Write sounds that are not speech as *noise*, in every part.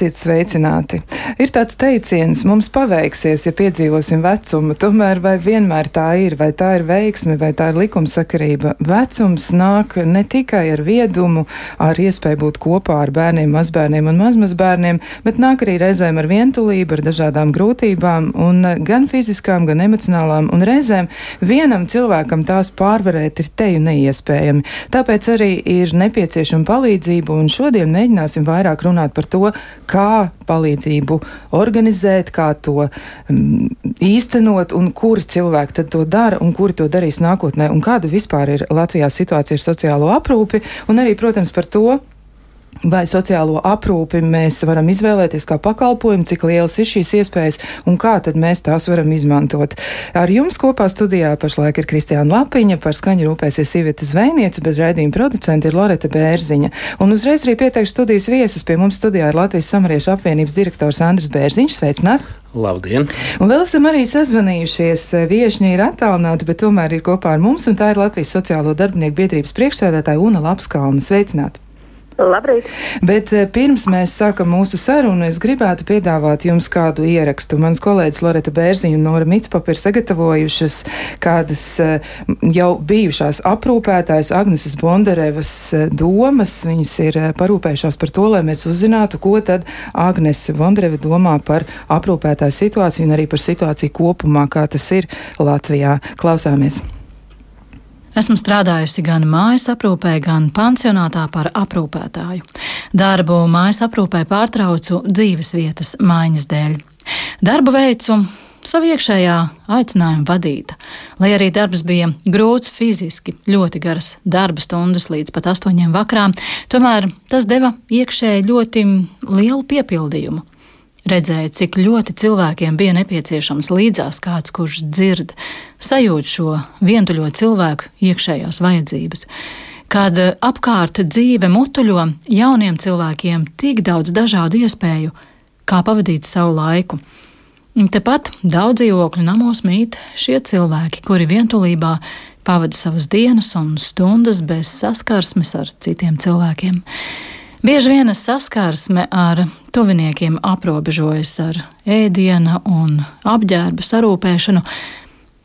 Esiet sveicināti! Ir tāds teiciens, mums paveiksies, ja piedzīvosim vecumu, tomēr vai vienmēr tā ir, vai tā ir veiksme, vai tā ir likumsakarība. Vecums nāk ne tikai ar viedumu, ar iespēju būt kopā ar bērniem, mazbērniem un mazmazbērniem, bet nāk arī reizēm ar vientulību, ar dažādām grūtībām, un gan fiziskām, gan emocionālām, un reizēm vienam cilvēkam tās pārvarēt ir teju neiespējami. Tāpēc arī ir nepieciešama palīdzība, un šodien mēģināsim vairāk runāt par to, kā palīdzību organizēt, kā to um, īstenot un kuri cilvēki tad to dara un kuri to darīs nākotnē un kāda vispār ir Latvijā situācija ar sociālo aprūpi un arī, protams, par to, vai sociālo aprūpi mēs varam izvēlēties kā pakalpojumu, cik lielas ir šīs iespējas un kā tad mēs tās varam izmantot. Ar jums kopā studijā pašlaik ir Kristiāna Lapiņa, par skaņu rūpēsies Iveta Zvejniece, bet raidījuma producenti ir Loreta Bērziņa. Un uzreiz arī pieteikšu studijas viesus. Pie mums studijā ir Latvijas samariešu apvienības direktors Andris Bērziņš. Sveicināt! Labdien! Un vēl esam arī sazvanījušies. Viešņi ir attālināti, bet tomēr ir kopā ar mums, un tā ir Latvijas sociālo darbinieku biedrības priekšsēdētāja Una Lapskalna. Sveicināti! Labrīt! Bet eh, pirms mēs sākam mūsu sarunu, es gribētu piedāvāt jums kādu ierakstu. Mans kolēģis Loreta Bērziņa un Nora Mitspapa ir sagatavojušas kādas eh, jau bijušās aprūpētājas Agneses Bondarevas eh, domas. Viņas ir parūpējušās par to, lai mēs uzzinātu, ko tad Agnese Bondareva domā par aprūpētāju situāciju un arī par situāciju kopumā, kā tas ir Latvijā. Klausāmies! Esmu strādājusi gan mājas aprūpē, gan pansionātā par aprūpētāju. Darbu mājas aprūpē pārtraucu dzīves vietas maiņas dēļ. Darbu veicu savu iekšējā aicinājuma vadīta. Lai arī darbs bija grūts fiziski, ļoti garas darba stundas līdz pat astoņiem vakarā, tomēr tas deva iekšēji ļoti lielu piepildījumu. Redzēju, cik ļoti cilvēkiem bija nepieciešams līdzās kāds, kurš dzird, sajūt šo vientuļo cilvēku iekšējās vajadzības. Kad apkārt dzīve mutuļo jauniem cilvēkiem tik daudz dažādu iespēju, kā pavadīt savu laiku. Tepat daudz dzīvokļu namos mīt šie cilvēki, kuri vientulībā pavada savas dienas un stundas bez saskarsmes ar citiem cilvēkiem. Bieži vien saskarsme ar tuviniekiem aprobežojas ar ēdiena un apģērba sarūpēšanu,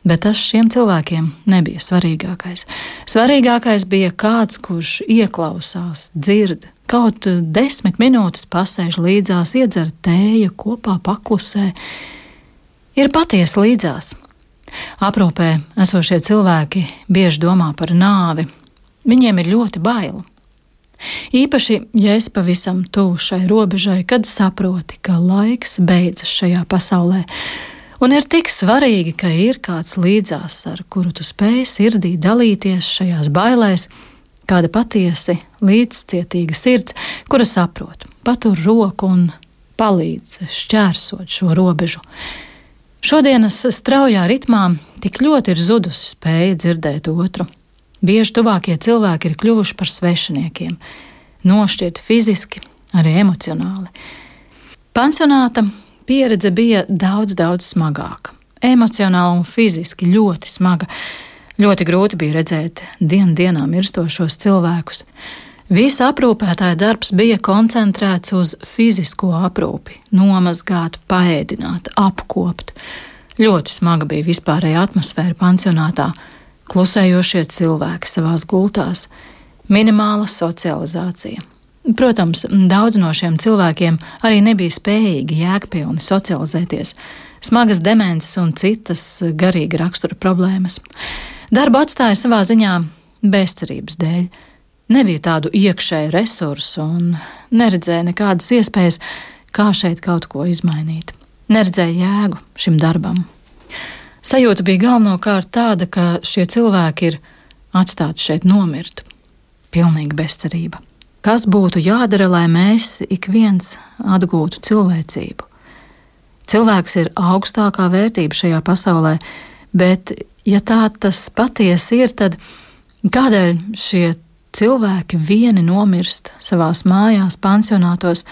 bet tas šiem cilvēkiem nebija svarīgākais. Svarīgākais bija kāds, kurš ieklausās, dzird, kaut desmit minūtes pasēž līdzās, iedzer tēju, kopā paklusē, ir patiesi līdzās. Aprūpē esošie cilvēki bieži domā par nāvi. Viņiem ir ļoti baili. Īpaši, ja esi pavisam tuvu šai robežai, kad saproti, ka laiks beidzas šajā pasaulē, un ir tik svarīgi, ka ir kāds līdzās, ar kuru tu spēj sirdī dalīties šajās bailēs, kāda patiesi līdzcietīga sirds, kura saprot, patur roku un palīdz šķērsot šo robežu. Šodienas straujā ritmā tik ļoti ir zudusi spēja dzirdēt otru, Bieži tuvākie cilvēki ir kļuvuši par svešiniekiem, nošķirti fiziski, arī emocionāli. Pansionāta pieredze bija daudz, daudz smagāka. Emocionāli un fiziski ļoti smaga. Ļoti grūti bija redzēt dienu dienā mirstošos cilvēkus. Visa aprūpētāja darbs bija koncentrēts uz fizisko aprūpi, nomazgāt, paēdināt, apkopt. Ļoti smaga bija vispārējā atmosfēra pansionātā klusējošie cilvēki savās gultās, minimāla socializācija. Protams, daudz no šiem cilvēkiem arī nebija spējīgi jēgpilni socializēties, smagas demences un citas garīga rakstura problēmas. Darbu atstāja savā ziņā bezcerības dēļ. Nebija tādu iekšēju resursu un neredzēja nekādas iespējas, kā šeit kaut ko izmainīt. Neredzēja jēgu šim darbam. Sajūta bija galvenokārt tāda, ka šie cilvēki ir atstāti šeit nomirt. Pilnīga bezcerība. Kas būtu jādara, lai mēs ik viens atgūtu cilvēcību? Cilvēks ir augstākā vērtība šajā pasaulē, bet, ja tā tas patiesi ir, tad kādēļ šie cilvēki vieni nomirst savās mājās, pansionātos,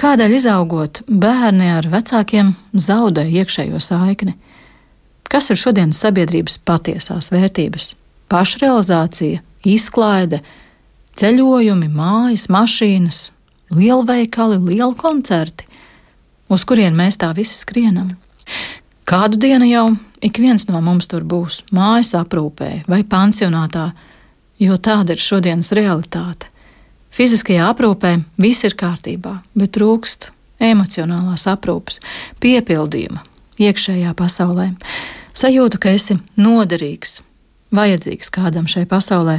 kādēļ izaugot bērni ar vecākiem zaudē iekšējo saikni? Kas ir šodienas sabiedrības patiesās vērtības? Pašrealizācija, izklaide, ceļojumi, mājas, mašīnas, lielveikali, lieli koncerti, uz kurien mēs tā visi skrienam. Kādu dienu jau ik viens no mums tur būs mājas aprūpē vai pansionātā, jo tāda ir šodienas realitāte. Fiziskajā aprūpē viss ir kārtībā, bet trūkst emocionālās aprūpes, piepildījuma iekšējā pasaulē. Sajūta, ka esi noderīgs, vajadzīgs kādam šai pasaulē,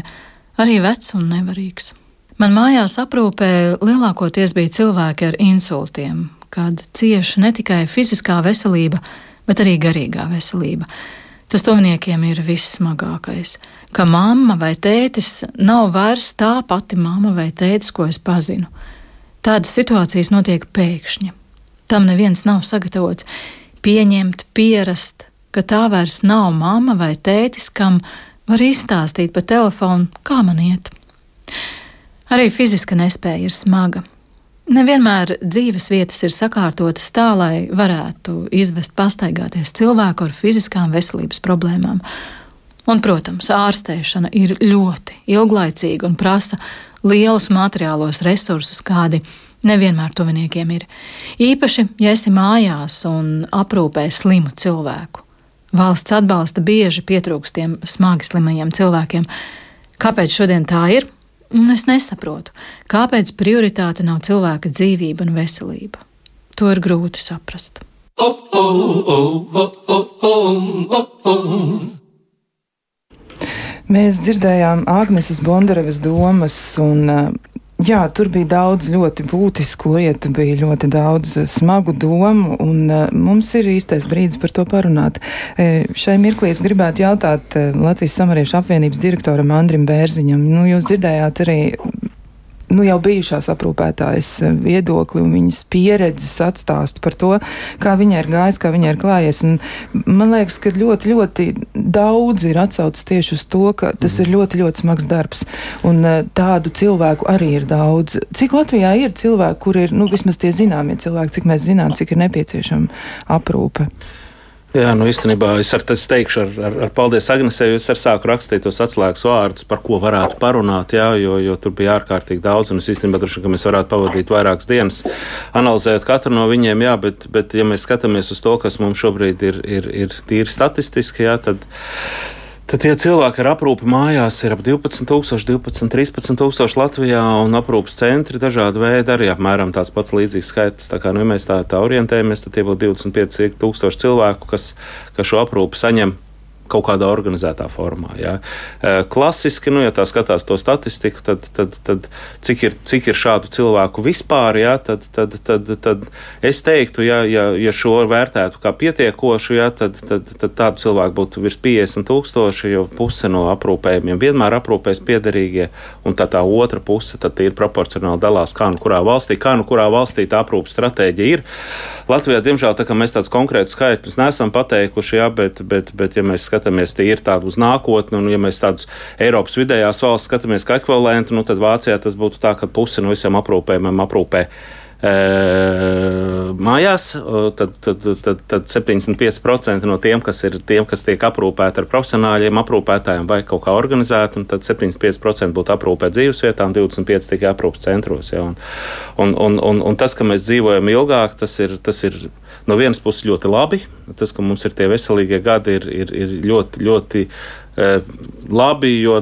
arī vecs un nevarīgs. Man mājās aprūpē lielākoties bija cilvēki ar insultiem, kad cieši ne tikai fiziskā veselība, bet arī garīgā veselība. Tas tuviniekiem ir vissmagākais, ka mamma vai tētis nav vairs tā pati mamma vai tētis, ko es pazinu. Tādas situācijas notiek pēkšņi. Tam neviens nav sagatavots pieņemt, pierast, ka tā vairs nav mamma vai tētis, kam var izstāstīt pa telefonu, kā man iet. Arī fiziska nespēja ir smaga. Nevienmēr dzīves vietas ir sakārtotas tā, lai varētu izvest pastaigāties cilvēku ar fiziskām veselības problēmām. Un, protams, ārstēšana ir ļoti ilglaicīga un prasa lielus materiālos resursus, kādi nevienmēr tuviniekiem ir. Īpaši, ja esi mājās un aprūpē slimu cilvēku. Valsts atbalsta bieži pietrūkstiem smagi slimajiem cilvēkiem. Kāpēc šodien tā ir? Es nesaprotu, kāpēc prioritāte nav cilvēka dzīvība un veselība. To ir grūti saprast. Mēs dzirdējām Agnēs Bondarevas domas un Jā, tur bija daudz ļoti būtisku lietu, bija ļoti daudz eh, smagu domu, un uh, mums ir īstais brīdis par to parunāt. E, šai mirklī es gribētu jautāt Latvijas samariešu apvienības direktoram Andrim Bērziņam. Nu, jūs dzirdējāt arī nu, jau bijušās aprūpētājas eh, viedokli un viņas pieredzes atstāstu par to, kā viņai ir gājis, kā viņai ir klājies. Un man liekas, ka ļoti, ļoti daudz ir atsaucis tieši uz to, ka tas ir ļoti, ļoti smags darbs. Un eh, tādu cilvēku arī ir daudz. Cik Latvijā ir cilvēki, kur ir, nu, vismaz tie zināmie cilvēki, cik mēs zinām, cik ir nepieciešama aprūpe? Jā, nu īstenībā es ar tevi teikšu, ar, ar, ar paldies Agnesē, jo es ar sāku rakstīt tos atslēgas vārdus, par ko varētu parunāt, jā, jo, jo tur bija ārkārtīgi daudz, un es īstenībā droši, ka mēs varētu pavadīt vairākas dienas analizējot katru no viņiem, jā, bet, bet ja mēs skatāmies uz to, kas mums šobrīd ir, ir, ir tīri statistiski, jā, tad Tad tie cilvēki ar aprūpi mājās ir ap 12,000, 12, 13,000 Latvijā, un aprūpas centri dažādi veidi arī apmēram tāds pats līdzīgs skaits. Tā kā nu, ja mēs tā, tā orientējamies, tad tie būtu 25,000 cilvēku, kas, kas šo aprūpi saņem kaut kādā organizētā formā. Ja. Klasiski, nu, ja tā skatās to statistiku, tad, tad, tad cik, ir, cik ir šādu cilvēku vispār, ja, tad, tad, tad, tad es teiktu, ja, ja, ja šo vērtētu kā pietiekošu, ja, tad, tad, tad tādu cilvēku būtu virs 50 tūkstoši, jo puse no aprūpējumiem vienmēr aprūpēs piederīgie, un tā tā otra puse ir proporcionāli dalās, kā nu kurā valstī, kā nu kurā valstī tā aprūpas stratēģija ir. Latvijā, diemžēl, tā kā mēs tādus konkrētus skaitļus neesam pateikuši, jā, bet, bet, bet, ja mēs skatāmies tīri tādu uz nākotni, un ja mēs tādus Eiropas vidējās valsts skatāmies kā ekvivalentu, nu, tad Vācijā tas būtu tā, ka pusi no visiem aprūpējumiem aprūpē mājās, tad, tad, tad, tad 75% no tiem, kas ir tiem, kas tiek aprūpēti ar profesionāļiem, aprūpētājiem vai kaut kā organizēti, un tad 75% būtu aprūpēti dzīvesvietā, un 25% tikai aprūpas centros. Ja, un, un, un, un, un tas, ka mēs dzīvojam ilgāk, tas ir. Tas ir no vienas puses ļoti labi. Tas, ka mums ir tie veselīgie gadi, ir, ir, ir ļoti, ļoti labi, jo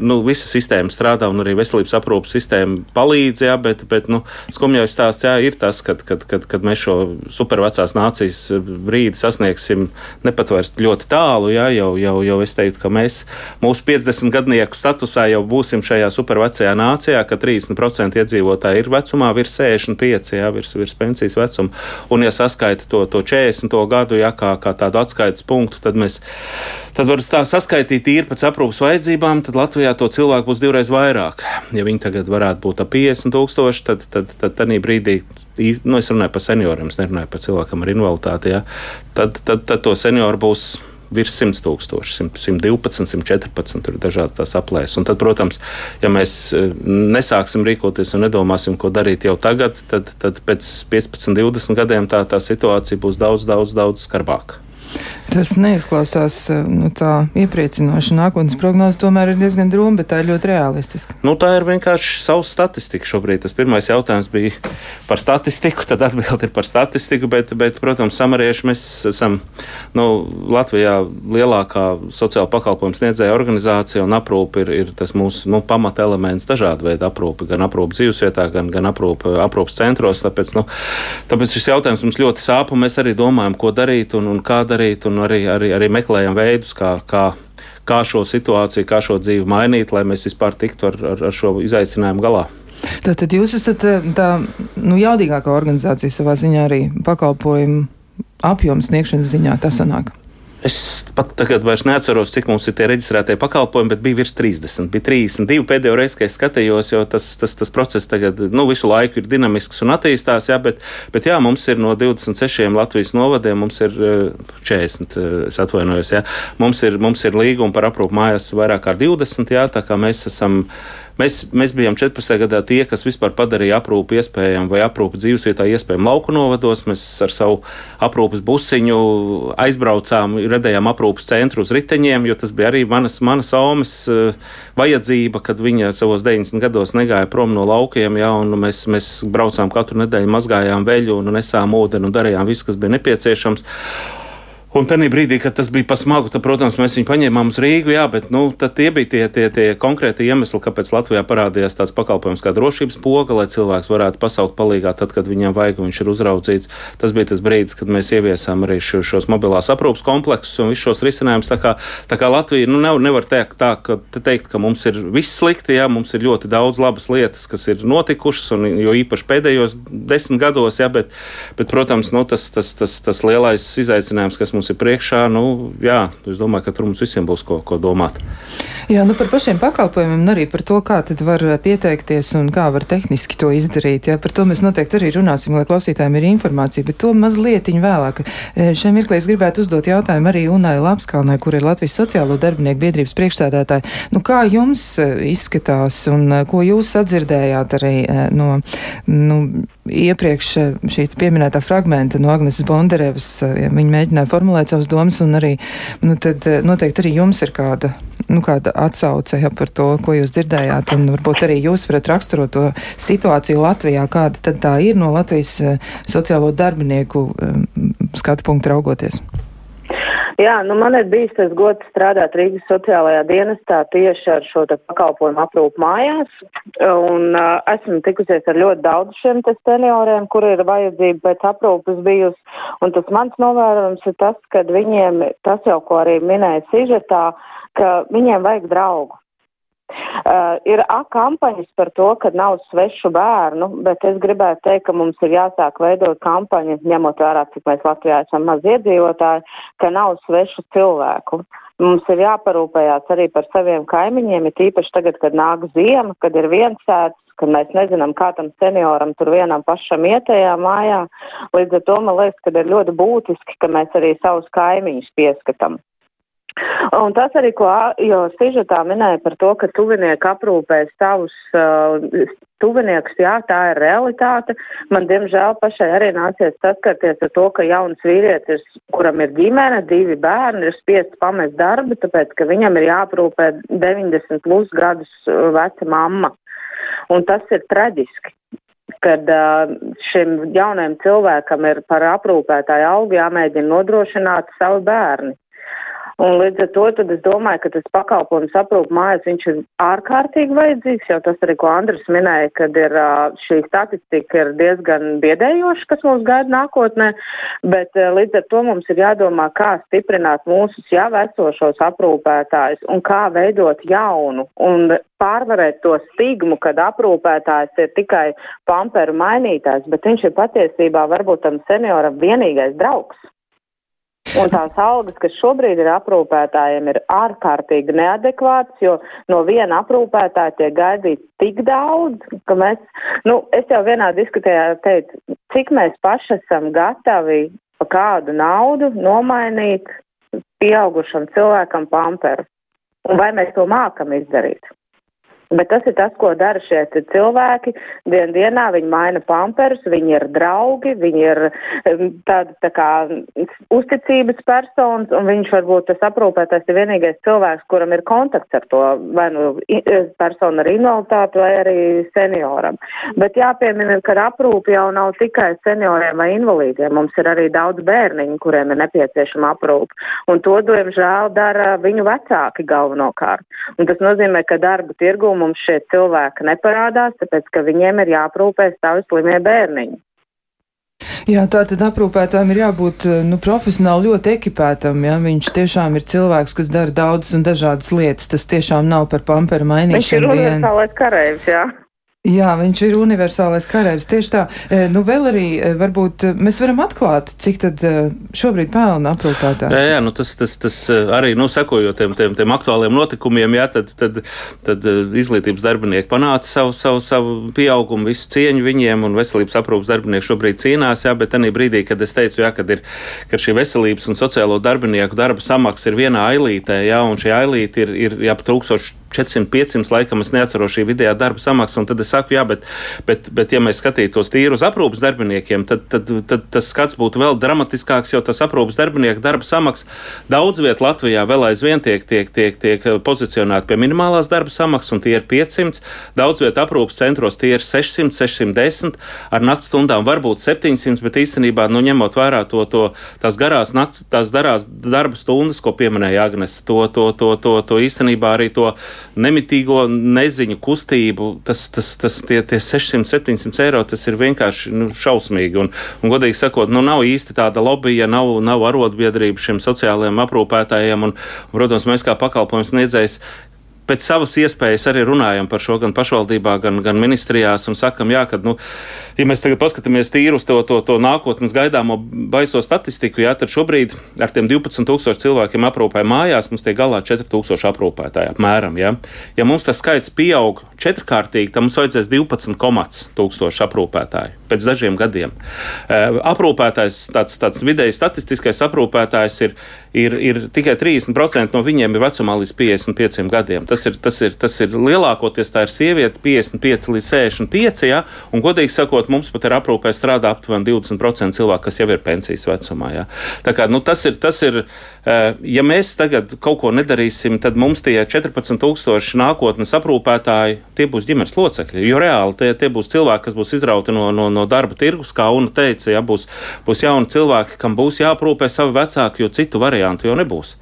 nu, visa sistēma strādā un arī veselības aprūpas sistēma palīdz, jā, bet, bet nu, skumjais stāsts jā, ir tas, kad, kad, kad, kad mēs šo supervecās nācijas brīdi sasniegsim nepat vairs ļoti tālu, jā, jau, jau, jau es teiktu, ka mēs mūsu 50 gadnieku statusā jau būsim šajā supervecajā nācijā, ka 30% iedzīvotāji ir vecumā virs 65, jā, virs, virs pensijas vecuma, un ja saskaita to, to 40. gadu, jā, kā, kā tādu atskaites punktu, tad mēs tad var tā saskaitīt tīri pēc aprūpas vajadzībām, tad Latvijā to cilvēku būs divreiz vairāk. Ja viņi tagad varētu būt ap 50 tūkstoši, tad, tad, tad, tad brīdī, nu, es runāju par senioriem, es nerunāju par cilvēkam ar invaliditāti, ja, tad, tad, tad to senioru būs virs 100 tūkstoši, 112, 114, tur ir dažādas tās aplēses. Un tad, protams, ja mēs eh, nesāksim rīkoties un nedomāsim, ko darīt jau tagad, tad, tad pēc 15, 20 gadiem tā, tā situācija būs daudz, daudz, daudz skarbāka. Tas neizklausās nu, tā iepriecinoši. Nākotnes prognoze tomēr ir diezgan drūma, bet tā ir ļoti realistiska. Nu, tā ir vienkārši savs statistika šobrīd. Tas pirmais jautājums bija par statistiku, tad atbildi ir par statistiku, bet, bet protams, samarieši mēs esam nu, Latvijā lielākā sociāla pakalpojuma sniedzēja organizācija un aprūpe ir, ir tas mūsu nu, pamata elements dažādu veidu aprūpe, gan aprūpe dzīvesvietā, gan, gan aprūpe aprūpes centros. Tāpēc, nu, tāpēc šis jautājums mums ļoti sāp un mēs arī domājam, ko darīt un, un kā darīt. Un, arī, arī, arī meklējam veidus, kā, kā, kā šo situāciju, kā šo dzīvi mainīt, lai mēs vispār tiktu ar, ar, ar šo izaicinājumu galā. Tātad jūs esat eh, tā nu, jaudīgākā organizācija savā ziņā arī pakalpojumu apjomu sniegšanas ziņā, tā sanāk. Es pat tagad vairs neatceros, cik mums ir tie reģistrētie pakalpojumi, bet bija virs 30. Bija 32 pēdējo reizi, kad es skatījos, jo tas, tas, tas process tagad nu, visu laiku ir dinamisks un attīstās. Jā, bet, bet jā, mums ir no 26 Latvijas novadiem, mums ir 40, eh, eh, es atvainojos, jā, mums ir, mums ir līguma par aprūpu mājās vairāk kā 20, jā, tā kā mēs esam. Mēs, mēs bijām 14. gadā tie, kas vispār padarīja aprūpi iespējamu vai aprūpi dzīvesvietā iespējamu lauku novados. Mēs ar savu aprūpes busiņu aizbraucām, redējām aprūpes centru uz riteņiem, jo tas bija arī manas, manas aumas uh, vajadzība, kad viņa savos 90 gados negāja prom no laukiem. Ja, mēs, mēs braucām katru nedēļu, mazgājām veļu un nesām ūdeni un darījām visu, kas bija nepieciešams. Un tajā brīdī, kad tas bija pa smagu, tad, protams, mēs viņu paņēmām uz Rīgu, jā, bet nu, tie bija tie, tie, tie konkrēti iemesli, kāpēc Latvijā parādījās tāds pakalpojums kā drošības poga, lai cilvēks varētu pasaukt palīgā tad, kad viņam vajag, un viņš ir uzraudzīts. Tas bija tas brīdis, kad mēs ieviesām arī šo, šos mobilās aprūpas kompleksus un visus šos risinājumus. Tā kā, tā kā Latvija, nu, nevar, nevar teikt tā, ka, teikt, ka mums ir viss slikti, jā, mums ir ļoti daudz labas lietas, kas ir notikušas, un jo īpaši pēdējos desmit gados, jā, bet, bet protams, nu, tas, tas, tas, tas lielais izaicinājums, kas mums mums ir priekšā, nu, jā, es domāju, ka tur mums visiem būs ko, ko domāt. Jā, nu par pašiem pakalpojumiem arī par to, kā tad var pieteikties un kā var tehniski to izdarīt. Jā, par to mēs noteikti arī runāsim, lai klausītājiem ir informācija, bet to mazliet vēlāk. E, šiem mirklī es gribētu uzdot jautājumu arī Unai Lapskalnai, kur ir Latvijas sociālo darbinieku biedrības priekšsēdētāja. Nu, kā jums e, izskatās un ko jūs sadzirdējāt arī no, nu, iepriekš šī pieminētā fragmenta no Agnes Bonderevas, viņa mēģināja formulēt savas domas un arī, nu, tad noteikti arī jums ir kāda nu, kāda atsauce ja, par to, ko jūs dzirdējāt, un varbūt arī jūs varat raksturot to situāciju Latvijā, kāda tad tā ir no Latvijas eh, sociālo darbinieku eh, skatu punktu raugoties. Jā, nu man ir bijis tas gods strādāt Rīgas sociālajā dienestā tieši ar šo te pakalpojumu aprūpu mājās, un uh, esmu tikusies ar ļoti daudz šiem te senioriem, kur ir vajadzība pēc aprūpas bijusi, un tas mans novērojums ir tas, ka viņiem, tas jau, ko arī minēja sižetā, ka viņiem vajag draugu. Uh, ir A kampaņas par to, ka nav svešu bērnu, bet es gribētu teikt, ka mums ir jāsāk veidot kampaņu, ņemot vērā, cik mēs Latvijā esam maz iedzīvotāji, ka nav svešu cilvēku. Mums ir jāparūpējās arī par saviem kaimiņiem, ir tīpaši tagad, kad nāk ziema, kad ir viens sēds, kad mēs nezinām, kā tam senioram tur vienam pašam ietējā mājā. Līdz ar to man liekas, ka ir ļoti būtiski, ka mēs arī savus kaimiņus pieskatām. Un tas arī, ko jau sižetā minēja par to, ka tuvinieki aprūpē savus uh, tuviniekus, jā, tā ir realitāte. Man, diemžēl, pašai arī nācies saskarties ar to, ka jauns vīrietis, kuram ir ģimene, divi bērni, ir spiests pamest darbu, tāpēc, ka viņam ir jāaprūpē 90 plus gadus uh, veca mamma. Un tas ir traģiski kad uh, šim jaunajam cilvēkam ir par aprūpētāju algu jāmēģina nodrošināt savu bērni. Un līdz ar to tad es domāju, ka tas pakalpojums aprūp mājās, viņš ir ārkārtīgi vajadzīgs, jau tas arī, ko Andris minēja, kad ir šī statistika ir diezgan biedējoša, kas mums gaida nākotnē, bet līdz ar to mums ir jādomā, kā stiprināt mūsu jau esošos aprūpētājus un kā veidot jaunu un pārvarēt to stigmu, kad aprūpētājs ir tikai pamperu mainītājs, bet viņš ir patiesībā varbūt tam senioram vienīgais draugs. Un tās algas, kas šobrīd ir aprūpētājiem, ir ārkārtīgi neadekvātas, jo no viena aprūpētāja tiek gaidīts tik daudz, ka mēs, nu, es jau vienā diskutējā teicu, cik mēs paši esam gatavi pa kādu naudu nomainīt pieaugušam cilvēkam pamperu. Un vai mēs to mākam izdarīt? Bet tas ir tas, ko dara šie cilvēki. Dien dienā viņi maina pamperus, viņi ir draugi, viņi ir tādi tā kā uzticības personas, un viņš varbūt tas aprūpētais ir vienīgais cilvēks, kuram ir kontakts ar to vai nu personu ar invaliditāti vai arī senioram. Bet jāpiemina, ka aprūpi jau nav tikai senioriem vai invalīdiem. Mums ir arī daudz bērniņu, kuriem ir nepieciešama aprūpa. Un to, diemžēl, dara viņu vecāki galvenokārt. Un tas nozīmē, ka darba tirgū mums šie cilvēki neparādās, tāpēc, ka viņiem ir jāprūpē savi slimie bērniņi. Jā, tā tad aprūpētājiem ir jābūt nu, profesionāli ļoti ekipētam. Ja? Viņš tiešām ir cilvēks, kas dara daudzas un dažādas lietas. Tas tiešām nav par pamperu mainīšanu. Viņš ir universālais kareivs, jā. Jā, viņš ir universālais karavīrs. Tieši tā. E, nu, vēl arī e, varbūt e, mēs varam atklāt, cik tad šobrīd pelna aprūpētājs. Jā, jā nu tas, tas, tas arī, nu, sekojot tiem, tiem, tiem aktuāliem notikumiem, jā, tad, tad, tad izglītības darbinieki panāca savu, savu, savu pieaugumu, visu cieņu viņiem, un veselības aprūpas darbinieki šobrīd cīnās, jā, bet tajā brīdī, kad es teicu, jā, kad ir, ka šī veselības un sociālo darbinieku darba samaksa ir vienā ailītē, jā, un šī ailīte ir, ir jā, 1000 400, 500 laikam es neatceros šī vidējā darba samaksa. Tad es saku, jā, bet, bet, bet ja mēs skatītos tīri uz aprūpas darbiniekiem, tad, tad, tad tas skats būtu vēl dramatiskāks, jo tas aprūpas darbinieku darba samaksa daudz vietā Latvijā vēl aizvien tiek, tiek, tiek, tiek pozicionēta pie minimālās darba samaksas, un tie ir 500. Daudz vietā aprūpas centros tie ir 600, 610, ar naktas stundām varbūt 700, bet īstenībā, nu, ņemot vērā to, to tās garās naktas, tās darās darba stundas, ko pieminēja Agnes, to, to, to, to, to īstenībā arī to nemitīgo neziņu kustību, tas, tas, tas tie, tie 600, 700 eiro, tas ir vienkārši nu, šausmīgi. Un, un, godīgi sakot, nu, nav īsti tāda lobija, nav, nav arotbiedrība šiem sociālajiem aprūpētājiem. Un, protams, mēs kā pakalpojums sniedzējs pēc savas iespējas arī runājam par šo gan pašvaldībā, gan, gan ministrijās un sakam, jā, ka, nu, ja mēs tagad paskatāmies tīri uz to, to, to nākotnes gaidāmo baiso statistiku, jā, tad šobrīd ar tiem 12,000 cilvēkiem aprūpē mājās mums tiek galā 4,000 aprūpētāji apmēram. Jā. Ja mums tas skaits pieaug četrkārtīgi, tad mums vajadzēs 12,000 aprūpētāju pēc dažiem gadiem. Aprūpētājs, tāds, tāds vidēji statistiskais aprūpētājs ir, ir, ir tikai 30% no viņiem ir vecumā līdz 55 gadiem. Tas ir, tas ir, tas ir lielākoties tā ir sieviete, 55 līdz 65, ja, un godīgi sakot, mums pat ir aprūpē strādā aptuveni 20% cilvēku, kas jau ir pensijas vecumā. Ja. Tā kā, nu, tas ir, tas ir, ja mēs tagad kaut ko nedarīsim, tad mums tie 14,000 nākotnes aprūpētāji tie būs ģimenes locekļi. Jo reāli tie, tie būs cilvēki, kas būs izrauti no, no, no darba tirgus, kā Una teica, ja būs, būs jauni cilvēki, kam būs jāprūpē savi vecāki, jo citu variantu jau nebūs.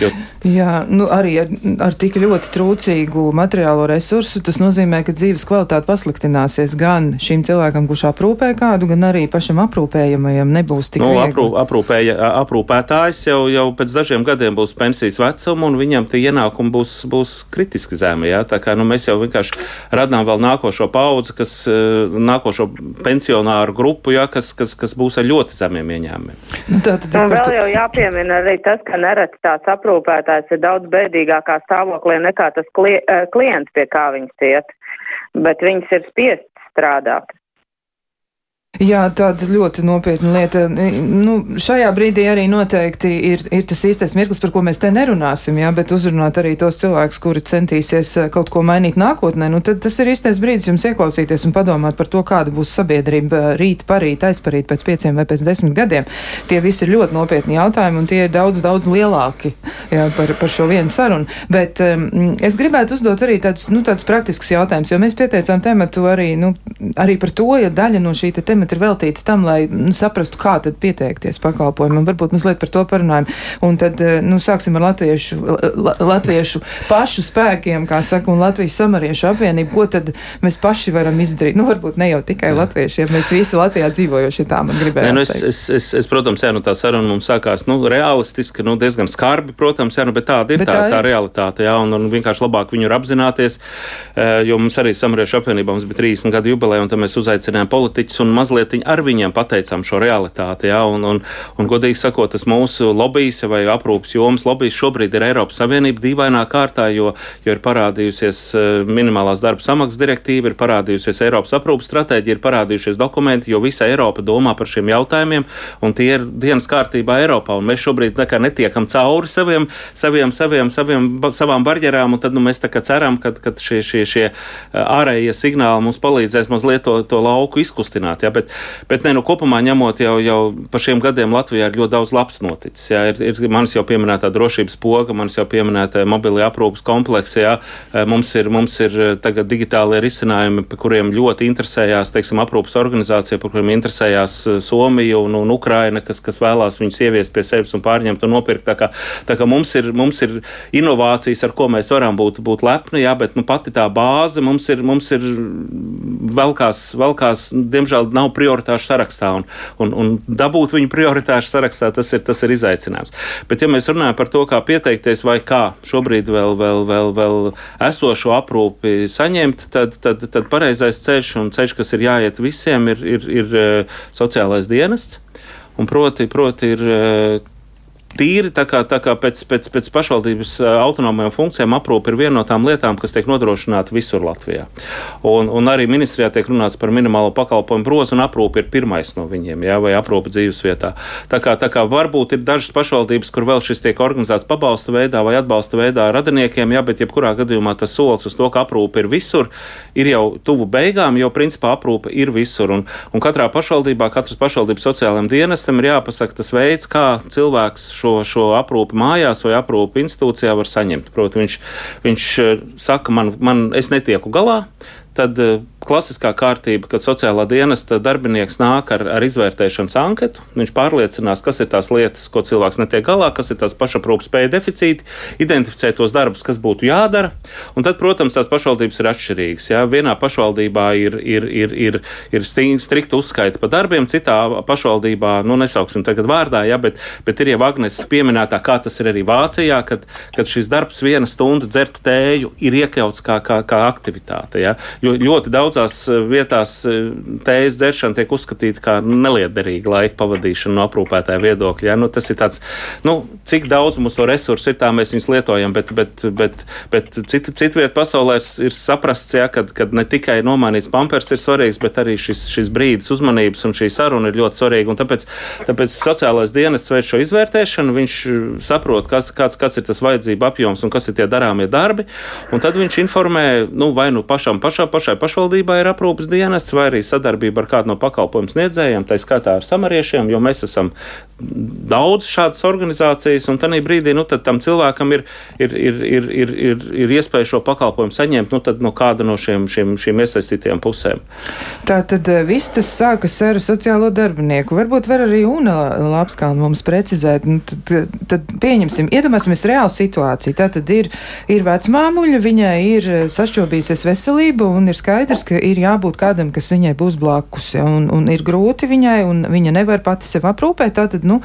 Jo... Jā, nu arī ar, ar tik ļoti trūcīgu materiālo resursu tas nozīmē, ka dzīves kvalitāte pasliktināsies gan šim cilvēkam, kurš aprūpē kādu, gan arī pašam aprūpējamajam nebūs tik nu, aprū, aprūpēja, aprūpētājs jau, jau pēc dažiem gadiem būs pensijas vecuma, un viņam tie ienākumi būs, būs kritiski zemi. Jā? Tā kā nu, mēs jau vienkārši radām vēl nākošo paudzi, kas nākošo pensionāru grupu, jā, kas, kas, kas būs ar ļoti zemiem ieņēmumiem. Nu, tā, tad, un vēl jau jāpiemina arī tas, ka nereti tāds aprūpētājs ir daudz bēdīgākā stāvoklī nekā tas eh, klients, pie kā viņas iet, bet viņas ir spiest strādāt. Jā, tāda ļoti nopietna lieta. Nu, šajā brīdī arī noteikti ir, ir tas īstais mirklis, par ko mēs te nerunāsim, jā, bet uzrunāt arī tos cilvēkus, kuri centīsies eh, kaut ko mainīt nākotnē. Nu, tad tas ir īstais brīdis jums ieklausīties un padomāt par to, kāda būs sabiedrība rīt, parīt, aizparīt pēc pieciem vai pēc desmit gadiem. Tie visi ir ļoti nopietni jautājumi un tie ir daudz, daudz lielāki jā, par, par šo vienu sarunu. Bet um, es gribētu uzdot arī tādus, nu, tādus praktiskus jautājumus, jo mēs pieteicām tematu arī, nu, arī par to, ja daļa no šī te temata temati ir veltīti tam, lai nu, saprastu, kā tad pieteikties pakalpojumam. Varbūt mazliet par to parunājam. Un tad, eh, nu, sāksim ar latviešu, la, latviešu pašu spēkiem, kā saka, un Latvijas samariešu apvienību. Ko tad mēs paši varam izdarīt? Nu, varbūt ne jau tikai jā. latvieši, ja mēs visi Latvijā dzīvojoši, tā man gribētu. Nu, es, es, es, es, protams, jā, nu, tā saruna mums sākās, nu, realistiski, nu, diezgan skarbi, protams, jā, nu, bet tāda ir bet tā, tā, ir. tā realitāte, jā, un, un vienkārši labāk viņu ir apzināties, eh, jo mums arī samariešu apvienībā mums bija 30 gadu jubileja, un tad mēs uzaicinājām politiķus un mazliet mazliet ar viņiem pateicām šo realitāti. Ja, un, un, un, godīgi sakot, tas mūsu lobbyis vai aprūpas jomas lobbyis šobrīd ir Eiropas Savienība dīvainā kārtā, jo, jo ir parādījusies minimālās darba samaksas direktīva, ir parādījusies Eiropas aprūpas stratēģija, ir parādījušies dokumenti, jo visa Eiropa domā par šiem jautājumiem, un tie ir dienas kārtībā Eiropā. Mēs šobrīd netiekam cauri saviem, saviem, saviem, saviem, savām barjerām, un tad nu, mēs ceram, ka, šie, šie, šie ārējie signāli mums palīdzēs mazliet to, to lauku izkustināt. Ja? Bet, bet ne, nu, kopumā ņemot jau, jau pa šiem gadiem Latvijā ir ļoti daudz labs noticis. Ja? Ir, ir manis jau pieminētā drošības poga, manis jau pieminētā mobilie aprūpas kompleksi. Ja? Mums ir, mums ir tagad digitālie risinājumi, par kuriem ļoti interesējās, teiksim, aprūpas organizācija, par kuriem interesējās Somija un, un Ukraina, kas, kas vēlās viņus ieviest pie sevis un pārņemt un nopirkt. Tā kā, tā kā mums, ir, mums ir inovācijas, ar ko mēs varam būt, būt lepni, jā, bet nu, pati tā bāze mums ir, mums ir velkās, velkās, diemžēl nav prioritāšu sarakstā. Un, un, un dabūt viņu prioritāšu sarakstā, tas ir, tas ir izaicinājums. Bet, ja mēs runājam par to, kā pieteikties vai kā šobrīd vēl, vēl, vēl, vēl esošo aprūpi saņemt, tad, tad, tad pareizais ceļš un ceļš, kas ir jāiet visiem, ir, ir, ir eh, sociālais dienests. Un proti, proti ir eh, tīri tā kā, tā kā pēc, pēc, pēc pašvaldības autonomajām funkcijām aprūpe ir viena no tām lietām, kas tiek nodrošināta visur Latvijā. Un, un arī ministrijā tiek runāts par minimālo pakalpojumu brozu, un aprūpe ir pirmais no viņiem, jā, vai aprūpe dzīvesvietā. Tā kā, tā kā varbūt ir dažas pašvaldības, kur vēl šis tiek organizēts pabalsta veidā vai atbalsta veidā radiniekiem, jā, bet jebkurā gadījumā tas solis uz to, ka aprūpe ir visur, ir jau tuvu beigām, jo principā aprūpe ir visur. Un, un katrā pašvaldībā, katras pašvaldības sociālajiem dienestam ir jāpasaka tas veids, kā cilvēks šo, šo aprūpi mājās vai aprūpi institūcijā var saņemt. Proti, viņš, viņš eh, saka, man, man es netieku galā, tad eh, klasiskā kārtība, kad sociālā dienesta darbinieks nāk ar, ar izvērtēšanas anketu, viņš pārliecinās, kas ir tās lietas, ko cilvēks netiek galā, kas ir tās pašaprūpas spēja deficīti, identificē tos darbus, kas būtu jādara. Un tad, protams, tās pašvaldības ir atšķirīgas. Jā. Vienā pašvaldībā ir, ir, ir, ir, ir strikta uzskaita pa darbiem, citā pašvaldībā, nu, nesauksim tagad vārdā, jā, bet, bet ir jau Agnes pieminētā, kā tas ir arī Vācijā, kad, kad šis darbs viena stunda dzert tēju ir iekļauts kā, kā, kā aktivitāte. Jā. Jo ļoti daudz daudzās eh, vietās eh, tējas dzeršana tiek uzskatīta kā neliederīga laika pavadīšana no aprūpētāja viedokļa. Ja? Nu, tas ir tāds, nu, cik daudz mums to resursu ir, tā mēs viņus lietojam, bet, bet, bet, bet citu, citu vietu pasaulē ir saprasts, ja, kad, kad ne tikai nomainīts pampers ir svarīgs, bet arī šis, šis brīdis uzmanības un šī saruna ir ļoti svarīga. Un tāpēc, tāpēc sociālais dienas veids šo izvērtēšanu, viņš saprot, kas, kāds, kāds ir tas vajadzība apjoms un kas ir tie darāmie darbi, un tad viņš informē, nu, vai nu pašam, pašā, pašai pašvaldībai, pašvaldībā ir aprūpas dienas vai arī sadarbība ar kādu no pakalpojumu sniedzējiem, tā skaitā ar samariešiem, jo mēs esam daudz šādas organizācijas, un tajā brīdī nu, tam cilvēkam ir, ir, ir, ir, ir, ir, ir iespēja šo pakalpojumu saņemt nu, no kāda no šiem, šiem, šiem iesaistītajām pusēm. Tā tad eh, viss tas sākas ar sociālo darbinieku. Varbūt var arī Una Lapskāna mums precizēt. Nu, tad, tad pieņemsim, iedomāsimies reālu situāciju. Tā tad ir, ir vecmāmuļa, viņai ir eh, sašķobījusies veselība, un ir skaidrs, ka ir jābūt kādam, kas viņai būs blakus. Ja, un, un ir grūti viņai, un viņa nevar pati sev aprūpēt. Tātad, nu,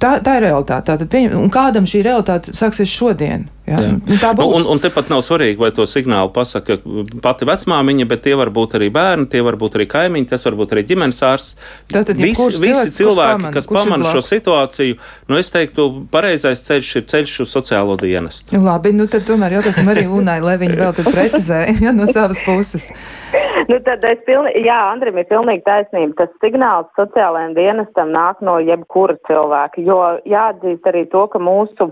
tā, tā ir realitāte. Tātad, pieņem, un kādam šī realitāte sāksies šodien? Ja? Jā. Nu, tā būs. Nu, un, un tepat nav svarīgi, vai to signālu pasaka pati vecmāmiņa, bet tie var būt arī bērni, tie var būt arī kaimiņi, tas var būt arī ģimenes ārsts. Tātad, ja visi, kurš visi cilvēks, cilvēki, pamana, kas pamana šo situāciju, nu es teiktu, pareizais ceļš ir ceļš uz sociālo dienestu. Labi, nu tad tomēr jautāsim arī Unai, lai viņa vēl tad precizē *laughs* ja, no savas puses. Nu, tad es pilnīgi, jā, Andrim ir pilnīgi taisnība. Tas signāls sociālajiem dienestam nāk no jebkura cilvēka, jo jāatzīst arī to, ka mūsu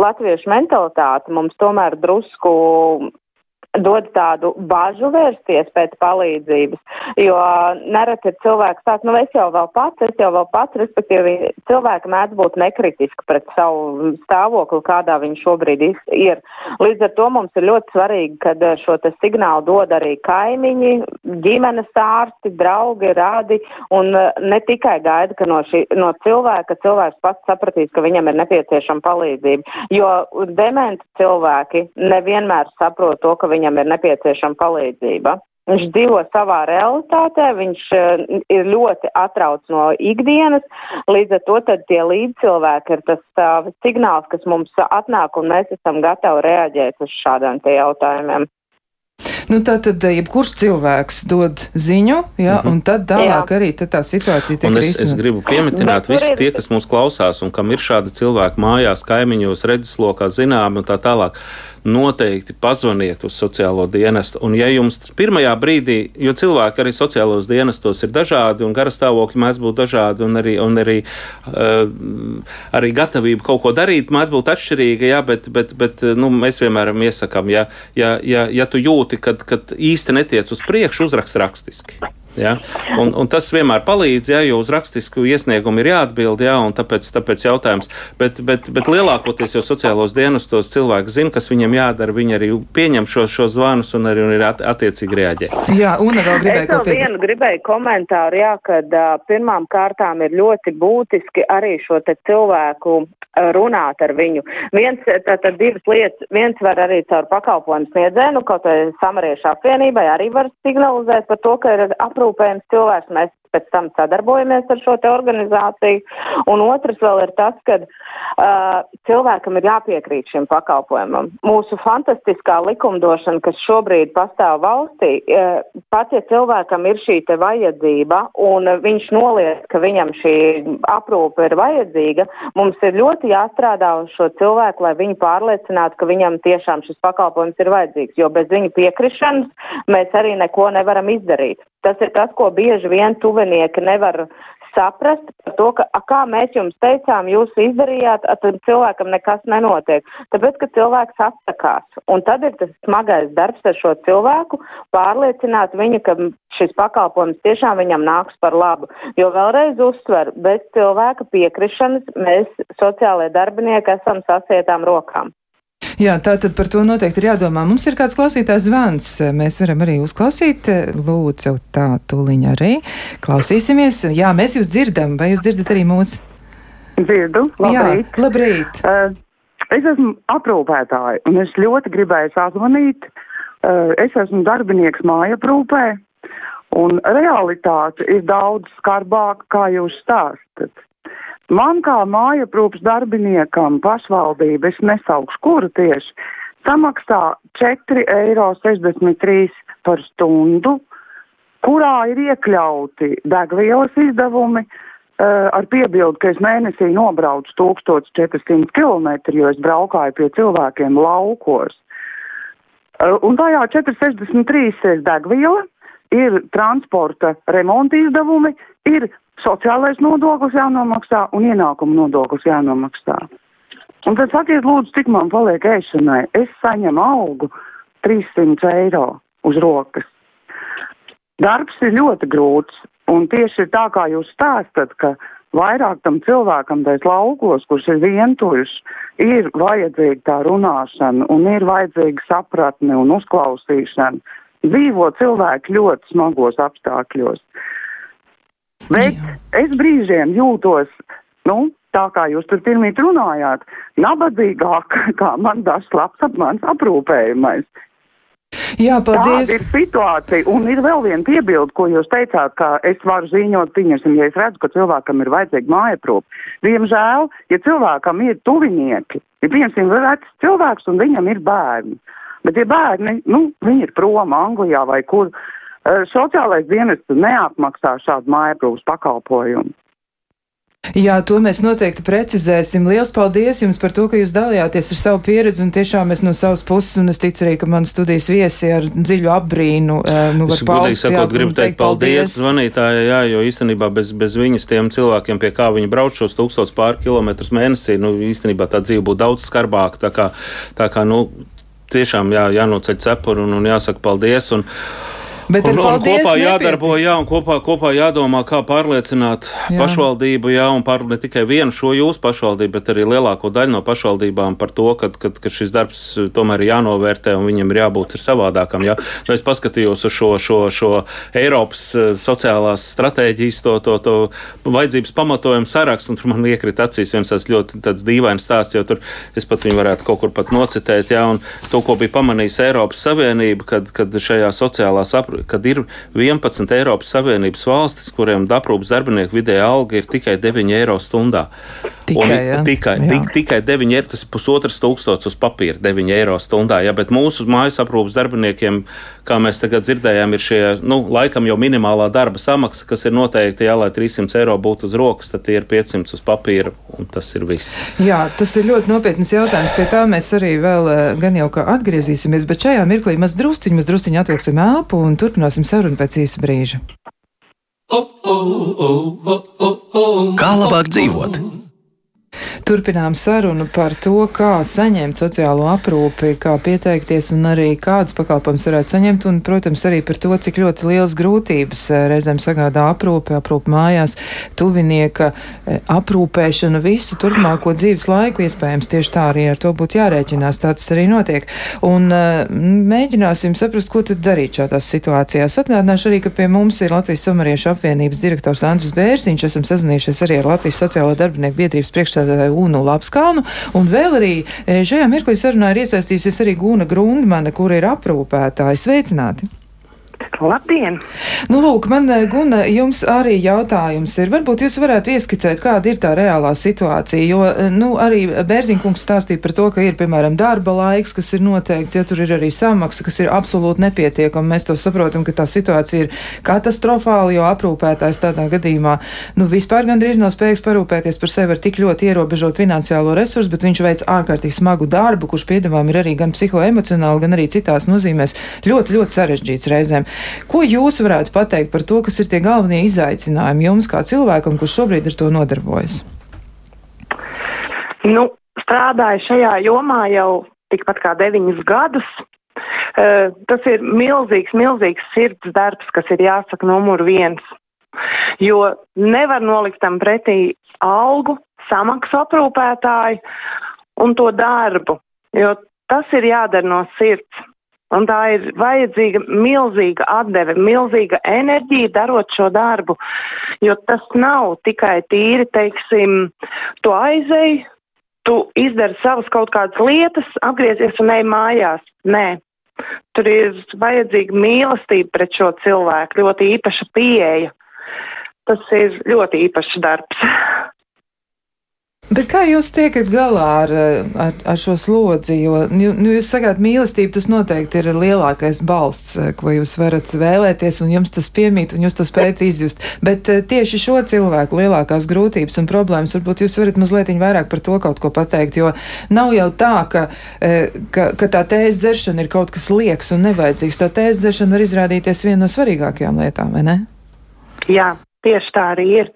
latviešu mentalitāte mums tomēr drusku dod tādu bažu vērsties pēc palīdzības, jo nereti cilvēks tāds, nu es jau vēl pats, es jau vēl pats, respektīvi cilvēki mēdz būt nekritiski pret savu stāvokli, kādā viņš šobrīd ir. Līdz ar to mums ir ļoti svarīgi, kad šo te signālu dod arī kaimiņi, ģimenes ārsti, draugi, rādi, un ne tikai gaida, ka no, šī, no cilvēka cilvēks pats sapratīs, ka viņam ir nepieciešama palīdzība, jo dementi cilvēki nevienmēr saprot to, ka viņi viņam ir nepieciešama palīdzība. Viņš dzīvo savā realitātē, viņš uh, ir ļoti atrauc no ikdienas, līdz ar to tad tie līdzcilvēki ir tas uh, signāls, kas mums atnāk un mēs esam gatavi reaģēt uz šādām te jautājumiem. Nu, tā tad jebkurš cilvēks dod ziņu, jā, mm -hmm. un tad tālāk jā. arī tad tā situācija tiek risināta. Es, es gribu pieminēt visi tie, kas mūs klausās un kam ir šādi cilvēki mājās, kaimiņos, redzeslokā, zinām un tā tālāk noteikti pazvaniet uz sociālo dienestu. Un, ja jums pirmajā brīdī, jo cilvēki arī sociālos dienestos ir dažādi, un garastāvokļi mēdz būt dažādi, un arī, un arī, uh, arī gatavība kaut ko darīt mēdz būt atšķirīga, jā, bet, bet, bet nu, mēs vienmēr iesakām, ja, ja, ja, ja tu jūti, ka īsti netiec uz priekšu, uzrakst rakstiski. Ja? Un, un tas vienmēr palīdz, ja, jo uz rakstisku iesniegumu ir jāatbild, ja, un tāpēc, tāpēc jautājums. Bet, bet, bet lielākoties jau sociālos dienestos cilvēki zina, kas viņam jādara. Viņi arī pieņem šos šo zvanus un arī un ir at, attiecīgi reaģē. Jā, un vēl gribēju kaut ko vienu gribēju komentāru, jā, kad uh, pirmām kārtām ir ļoti būtiski arī šo te cilvēku runāt ar viņu. Viens, tātad divas lietas, viens var arī caur pakalpojumu sniedzēju, nu, kaut vai samariešu apvienībai arī var signalizēt par to, ka ir aprūpējums cilvēks. Mēs pēc tam sadarbojamies ar šo te organizāciju. Un otrs vēl ir tas, ka uh, cilvēkam ir jāpiekrīt šim pakalpojumam. Mūsu fantastiskā likumdošana, kas šobrīd pastāv valstī, uh, pat ja cilvēkam ir šī te vajadzība un viņš noliek, ka viņam šī aprūpe ir vajadzīga, mums ir ļoti jāstrādā uz šo cilvēku, lai viņu pārliecinātu, ka viņam tiešām šis pakalpojums ir vajadzīgs, jo bez viņa piekrišanas mēs arī neko nevaram izdarīt. Tas ir tas, ko bieži vien tuvinieki nevar saprast par to, ka, a, kā mēs jums teicām, jūs izdarījāt, tad cilvēkam nekas nenotiek. Tāpēc, ka cilvēks atsakās. Un tad ir tas smagais darbs ar šo cilvēku, pārliecināt viņu, ka šis pakalpojums tiešām viņam nāks par labu. Jo vēlreiz uzsver, bez cilvēka piekrišanas mēs sociālajie darbinieki esam sasietām rokām. Jā, tā tad par to noteikti ir jādomā. Mums ir kāds klausītājs zvans. Mēs varam arī uzklausīt. Lūdzu, tā tūliņ arī. Klausīsimies. Jā, mēs jūs dzirdam. Vai jūs dzirdat arī mūs? Dzirdu. Labrīt. Jā, labrīt. Uh, es esmu aprūpētāja un es ļoti gribēju sazvanīt. Uh, es esmu darbinieks mājaprūpē un realitāte ir daudz skarbāka, kā jūs stāstat. Man kā mājaprūpas darbiniekam pašvaldība, es nesaukšu kuru tieši, samaksā 4,63 eiro par stundu, kurā ir iekļauti degvielas izdevumi, uh, ar piebildu, ka es mēnesī nobraucu 1400 km, jo es braukāju pie cilvēkiem laukos. Uh, un tajā 463 ir degviela, ir transporta remonta izdevumi, ir sociālais nodoklis jānomaksā un ienākuma nodoklis jānomaksā. Un tad sakiet, lūdzu, cik man paliek ēšanai. Es saņemu algu 300 eiro uz rokas. Darbs ir ļoti grūts, un tieši tā kā jūs stāstat, ka vairāk tam cilvēkam tais laukos, kurš ir vientuļš, ir vajadzīga tā runāšana, un ir vajadzīga sapratne un uzklausīšana. Dzīvo cilvēki ļoti smagos apstākļos. Bet Jā. es brīžiem jūtos, nu, tā kā jūs tur pirmīt runājāt, nabadzīgāk, *laughs* kā man dažs labs ap mans aprūpējumais. Jā, paldies. Tāda ir situācija. Un ir vēl viena piebilde, ko jūs teicāt, ka es varu ziņot, pieņemsim, ja es redzu, ka cilvēkam ir vajadzīga mājaprūpa. Diemžēl, ja cilvēkam ir tuvinieki, ja pieņemsim, vecs cilvēks un viņam ir bērni, bet ja bērni, nu, viņi ir prom Anglijā vai kur, uh, sociālais dienests neapmaksā šādu mājaprūpas pakalpojumu. Jā, to mēs noteikti precizēsim. Lielas paldies jums par to, ka jūs dalījāties ar savu pieredzi, un tiešām es no savas puses, un es ticu arī, ka man studijas viesi ar dziļu apbrīnu. Eh, nu, es godīgi sakot, gribu teikt paldies, paldies zvanītājai, jā, jo īstenībā bez, bez viņas tiem cilvēkiem, pie kā viņi brauc šos tūkstots pār kilometrus mēnesī, nu, īstenībā tā dzīve būtu daudz skarbāka. Tā kā, tā kā, nu, tiešām jā, jānoceļ cepuri un, un jāsaka paldies. Un, Bet un, un kopā jādarbo, jā, un kopā, kopā jādomā, kā pārliecināt jā. pašvaldību, jā, un pār ne tikai vienu šo jūsu pašvaldību, bet arī lielāko daļu no pašvaldībām par to, ka, ka, ka šis darbs tomēr ir jānovērtē un viņam ir jābūt ir savādākam. Jā. Nu, es paskatījos uz šo, šo, šo Eiropas eh, sociālās stratēģijas, to, to, to vajadzības pamatojumu sarakstu, un tur man iekrita acīs viens tāds ļoti tāds dīvains stāsts, jo tur es pat viņu varētu kaut kur pat nocitēt, jā, un to, ko bija pamanījis Eiropas Savienība, kad, kad šajā sociālās aprūpes kad ir 11 Eiropas Savienības valstis, kuriem aprūpas darbinieku vidēja alga ir tikai 9 eiro stundā. Tikai, un, ja? tikai, tik, tikai 9 eiro, tas ir pusotras tūkstots uz papīra, 9 eiro stundā. Ja, bet mūsu mājas aprūpas darbiniekiem, kā mēs tagad dzirdējām, ir šie, nu, laikam jau minimālā darba samaksa, kas ir noteikti, jā, lai 300 eiro būtu uz rokas, tad tie ir 500 uz papīra, un tas ir viss. Jā, tas ir ļoti nopietns jautājums. Pie tā mēs arī vēl eh, gan jau kā atgriezīsimies, bet šajā mirklī mēs drusciņi, mēs drusciņi atvilksim elpu un turpināsim sarunu pēc īsa brīža. Kā labāk dzīvot? Turpinām sarunu par to, kā saņemt sociālo aprūpi, kā pieteikties un arī kādas pakalpojumus varētu saņemt, un, protams, arī par to, cik ļoti liels grūtības eh, reizēm sagādā aprūpe, aprūpe mājās, tuvinieka eh, aprūpēšana visu turpmāko dzīves laiku, iespējams, tieši tā arī ar to būtu jārēķinās, tā tas arī notiek. Un eh, mēģināsim saprast, ko tad darīt šādās situācijās. Atgādināšu arī, ka pie mums ir Latvijas samariešu apvienības direktors Andris Bērziņš, esam sazinājušies arī ar Latvijas sociālo darbinieku biedrības priekšsēdētāju Unu Lapskalnu, un vēl arī e, šajā mirklī sarunā ir iesaistījusies arī Guna Grundmane, kur ir aprūpētāji. Sveicināti! Labdien! Nu, lūk, man, eh, Guna, jums arī jautājums ir. Varbūt jūs varētu ieskicēt, kāda ir tā reālā situācija, jo, eh, nu, arī Bērziņkungs stāstīja par to, ka ir, piemēram, darba laiks, kas ir noteikts, ja tur ir arī samaksa, kas ir absolūti nepietiekama. Mēs to saprotam, ka tā situācija ir katastrofāla, jo aprūpētājs tādā gadījumā, nu, vispār gandrīz nav spējīgs parūpēties par sevi ar tik ļoti ierobežot finansiālo resursu, bet viņš veic ārkārtīgi smagu darbu, kurš piedāvājumi ir arī gan psihoemocionāli, gan arī citās nozīmēs ļoti, ļoti sarežģīts reizēm. Ko jūs varētu pateikt par to, kas ir tie galvenie izaicinājumi jums kā cilvēkam, kurš šobrīd ar to nodarbojas? Nu, strādāju šajā jomā jau tikpat kā deviņus gadus. Uh, tas ir milzīgs, milzīgs sirds darbs, kas ir jāsaka numur viens. Jo nevar nolikt tam pretī algu, samaksu aprūpētāju un to darbu, jo tas ir jādara no sirds. Un tā ir vajadzīga milzīga atdeve, milzīga enerģija darot šo darbu, jo tas nav tikai tīri, teiksim, tu aizēji, tu izdari savas kaut kādas lietas, apgriezies un ej mājās. Nē. Tur ir vajadzīga mīlestība pret šo cilvēku, ļoti īpaša pieeja. Tas ir ļoti īpašs darbs. Bet kā jūs tiekat galā ar, ar, ar šo slodzi? Jo nu, nu, jūs sakāt, mīlestība tas noteikti ir lielākais balsts, ko jūs varat vēlēties, un jums tas piemīt, un jūs to spējat izjust. Bet eh, tieši šo cilvēku lielākās grūtības un problēmas, varbūt jūs varat mazliet vairāk par to kaut ko pateikt, jo nav jau tā, ka, eh, ka, ka tā tējas dzeršana ir kaut kas lieks un nevajadzīgs. Tā tējas dzeršana var izrādīties viena no svarīgākajām lietām, vai ne? Jā, tieši tā arī ir.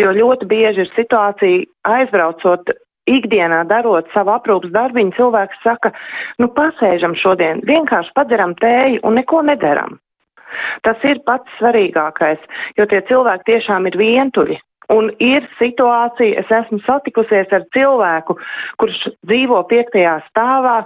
Jo ļoti bieži ir situācija aizbraucot ikdienā darot savu aprūpas darbiņu, cilvēks saka, nu pasēžam šodien, vienkārši padzeram tēju un neko nedaram. Tas ir pats svarīgākais, jo tie cilvēki tiešām ir vientuļi. Un ir situācija, es esmu satikusies ar cilvēku, kurš dzīvo piektajā stāvā,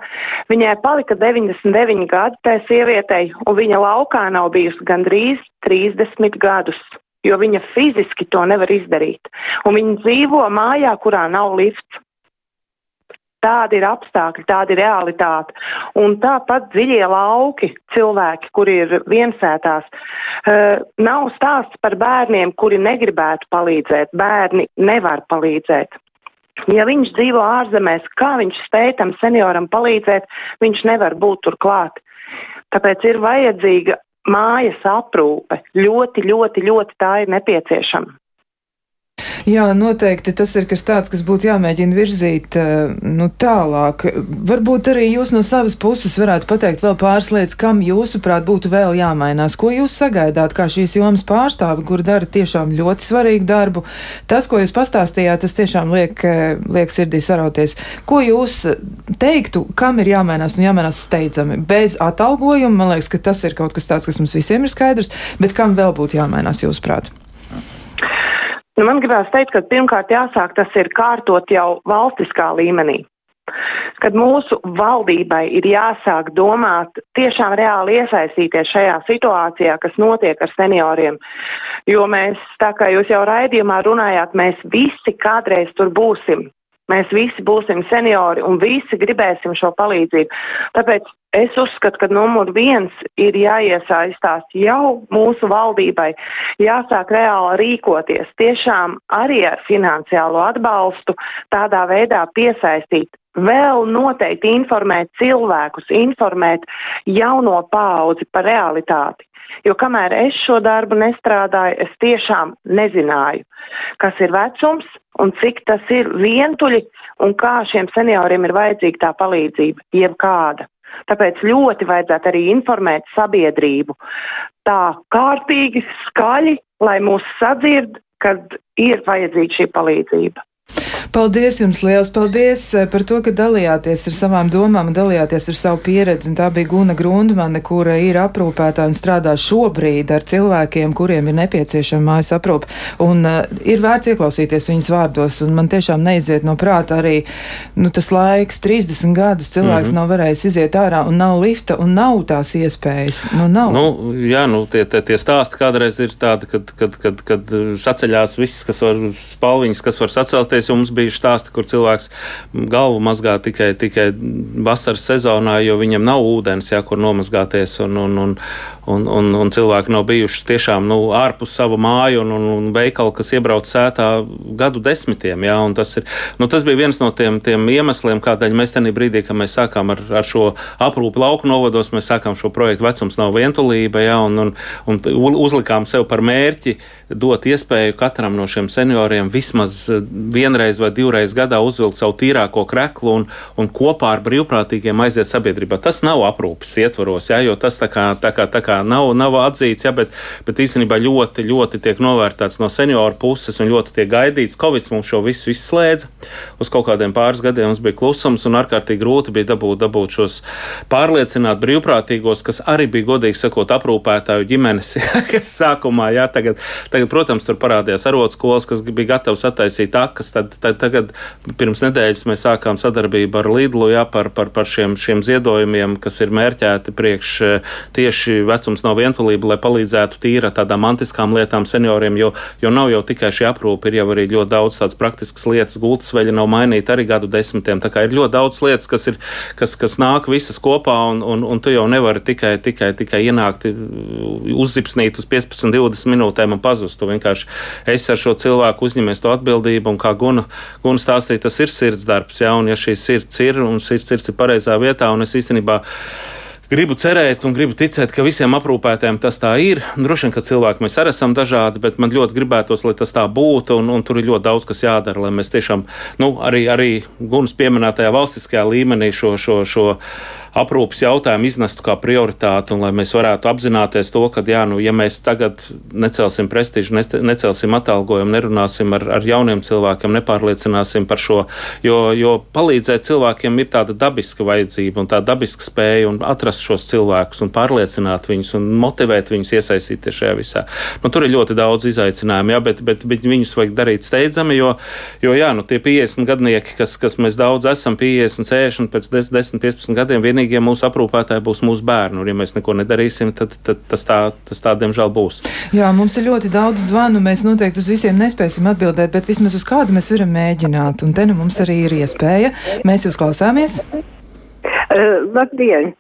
viņai palika 99 gadi tai sievietei, un viņa laukā nav bijusi gandrīz 30 gadus jo viņa fiziski to nevar izdarīt. Un viņa dzīvo mājā, kurā nav lifts. Tādi ir apstākļi, tāda ir realitāte. Un tāpat dziļie lauki, cilvēki, kuri ir viensētās, uh, nav stāsts par bērniem, kuri negribētu palīdzēt. Bērni nevar palīdzēt. Ja viņš dzīvo ārzemēs, kā viņš spēj tam senioram palīdzēt, viņš nevar būt turklāt. Tāpēc ir vajadzīga mājas aprūpe. Ļoti, ļoti, ļoti tā ir nepieciešama. Jā, noteikti tas ir kas tāds, kas būtu jāmēģina virzīt nu, tālāk. Varbūt arī jūs no savas puses varētu pateikt vēl pāris lietas, kam jūsuprāt būtu vēl jāmainās. Ko jūs sagaidāt kā šīs jomas pārstāvi, kur dara tiešām ļoti svarīgu darbu? Tas, ko jūs pastāstījāt, tas tiešām liek, liek sirdī sarauties. Ko jūs teiktu, kam ir jāmainās un jāmainās steidzami? Bez atalgojuma, man liekas, ka tas ir kaut kas tāds, kas mums visiem ir skaidrs, bet kam vēl būtu jāmainās jūsuprāt? Nu, man gribās teikt, ka pirmkārt jāsāk tas ir kārtot jau valstiskā līmenī. Kad mūsu valdībai ir jāsāk domāt, tiešām reāli iesaistīties šajā situācijā, kas notiek ar senioriem, jo mēs, tā kā jūs jau raidījumā runājāt, mēs visi kādreiz tur būsim. Mēs visi būsim seniori un visi gribēsim šo palīdzību. Tāpēc es uzskatu, ka numur viens ir jāiesaistās jau mūsu valdībai, jāsāk reāli rīkoties, tiešām arī ar finansiālo atbalstu, tādā veidā piesaistīt vēl noteikti informēt cilvēkus, informēt jauno paudzi par realitāti. Jo kamēr es šo darbu nestrādāju, es tiešām nezināju, kas ir vecums un cik tas ir vientuļi un kā šiem senioriem ir vajadzīga tā palīdzība, jebkāda. Tāpēc ļoti vajadzētu arī informēt sabiedrību tā kārtīgi, skaļi, lai mūs sadzird, kad ir vajadzīga šī palīdzība. Paldies jums liels, paldies eh, par to, ka dalījāties ar savām domām un dalījāties ar savu pieredzi. Un tā bija Guna Grundmane, kura ir aprūpētā un strādā šobrīd ar cilvēkiem, kuriem ir nepieciešama mājas aprūpe. Un uh, ir vērts ieklausīties viņas vārdos, un man tiešām neiziet no prāta arī nu, tas laiks, 30 gadus cilvēks mm -hmm. nav varējis iziet ārā, un nav lifta, un nav tās iespējas. Nu, nav. Nu, jā, nu, tie, tie, tie stāsti kādreiz ir tādi, kad, kad, kad, kad saceļās viss, kas var spalviņas, kas var sacelties, un mums bijuši stāsti, kur cilvēks galvu mazgā tikai, tikai vasaras sezonā, jo viņam nav ūdens, jā, kur nomazgāties. Un, un, un, un, un, un cilvēki nav bijuši tiešām nu, ārpus sava māju un, un, un veikalu, kas iebrauc sētā gadu desmitiem. Jā, tas, ir, nu, tas bija viens no tiem, tiem iemesliem, kādēļ mēs tajā brīdī, kad mēs sākām ar, ar šo aprūpu lauku novados, mēs sākām šo projektu Vecums nav vientulība, jā, un, un, un uzlikām sev par mērķi dot iespēju katram no šiem senioriem vismaz vienreiz vai divreiz gadā uzvilkt savu tīrāko kreklu un, un kopā ar brīvprātīgiem aiziet sabiedrībā. Tas nav aprūpes ietvaros, jā, jo tas tā kā, tā kā, tā kā nav, nav atzīts, jā, bet, bet īstenībā ļoti, ļoti tiek novērtēts no senioru puses un ļoti tiek gaidīts. Covid mums šo visu izslēdza. Uz kaut kādiem pāris gadiem mums bija klusums un ārkārtīgi grūti bija dabūt, dabūt šos pārliecināt brīvprātīgos, kas arī bija godīgi sakot aprūpētāju ģimenes, *laughs* kas sākumā, jā, tagad, tagad, protams, tur parādījās arotskolas, kas bija gatavs attaisīt akas, tad, tad tagad pirms nedēļas mēs sākām sadarbību ar Lidlu, jā, par, par, par šiem, šiem ziedojumiem, kas ir mērķēti priekš tieši vecums nav vientulība, lai palīdzētu tīra tādām mantiskām lietām senioriem, jo, jo nav jau tikai šī aprūpe, ir jau arī ļoti daudz tādas praktiskas lietas, gultas veļa nav mainīta arī gadu desmitiem. Tā kā ir ļoti daudz lietas, kas, ir, kas, kas nāk visas kopā, un, un, un tu jau nevari tikai, tikai, tikai ienākt, uzzipsnīt uz 15, 20 minūtēm un pazust. Tu vienkārši esi ar šo cilvēku uzņemies to atbildību, un kā Guna, Guna stāstīja, tas ir sirds darbs, ja, un ja šī sirds ir, un sirds, sirds ir pareizā vietā, un es īstenībā gribu cerēt un gribu ticēt, ka visiem aprūpētājiem tas tā ir. Droši vien, ka cilvēki mēs arī esam dažādi, bet man ļoti gribētos, lai tas tā būtu, un, un tur ir ļoti daudz kas jādara, lai mēs tiešām, nu, arī, arī Gunas pieminētajā valstiskajā līmenī šo, šo, šo aprūpas jautājumu iznestu kā prioritāti, un lai mēs varētu apzināties to, ka, jā, nu, ja mēs tagad necelsim prestižu, necelsim atalgojumu, nerunāsim ar, ar jauniem cilvēkiem, nepārliecināsim par šo, jo, jo palīdzēt cilvēkiem ir tāda dabiska vajadzība un tā dabiska spēja un atrast šos cilvēkus un pārliecināt viņus un motivēt viņus iesaistīties šajā visā. Nu, tur ir ļoti daudz izaicinājumu, jā, bet, bet, bet viņus vajag darīt steidzami, jo, jo jā, nu, tie 50 gadnieki, kas, kas mēs daudz esam, 50, 60, pēc 10, 15 gadiem, vienīgi vienīgie mūsu aprūpētāji būs mūsu bērni. Un, ja mēs neko nedarīsim, tad, tad tas, tā, tas tā, diemžēl, būs. Jā, mums ir ļoti daudz zvanu. Mēs noteikti uz visiem nespēsim atbildēt, bet vismaz uz kādu mēs varam mēģināt. Un te nu mums arī ir iespēja. Mēs jūs klausāmies. Uh, labdien!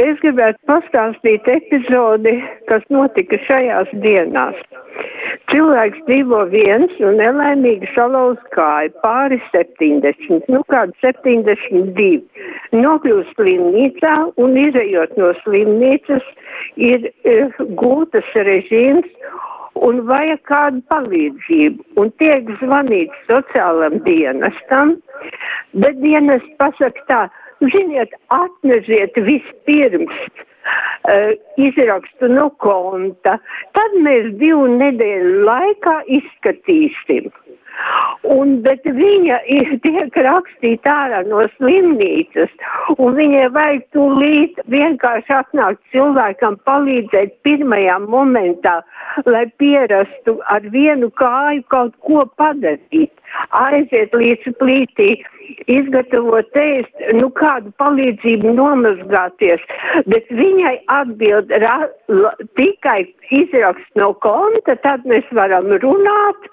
Es gribētu pastāstīt epizodi, kas notika šajās dienās. Cilvēks dzīvo viens un nelaimīgi salauz kāju pāri 70, nu kādu 72. Nokļūst slimnīcā un izējot no slimnīcas ir e, gūtas režīms un vajag kādu palīdzību. Un tiek zvanīts sociālam dienestam, bet dienas pasaka tā, ziniet, atneziet vispirms uh, izrakstu no konta, tad mēs divu nedēļu laikā izskatīsim. Un, bet viņa ir tiek rakstīta ārā no slimnīcas, un viņai vajag tūlīt vienkārši atnākt cilvēkam palīdzēt pirmajā momentā, lai pierastu ar vienu kāju kaut ko padarīt, aiziet līdz plītī, izgatavot ēst, nu kādu palīdzību nomazgāties, bet viņai atbild ra, la, tikai izrakst no konta, tad mēs varam runāt,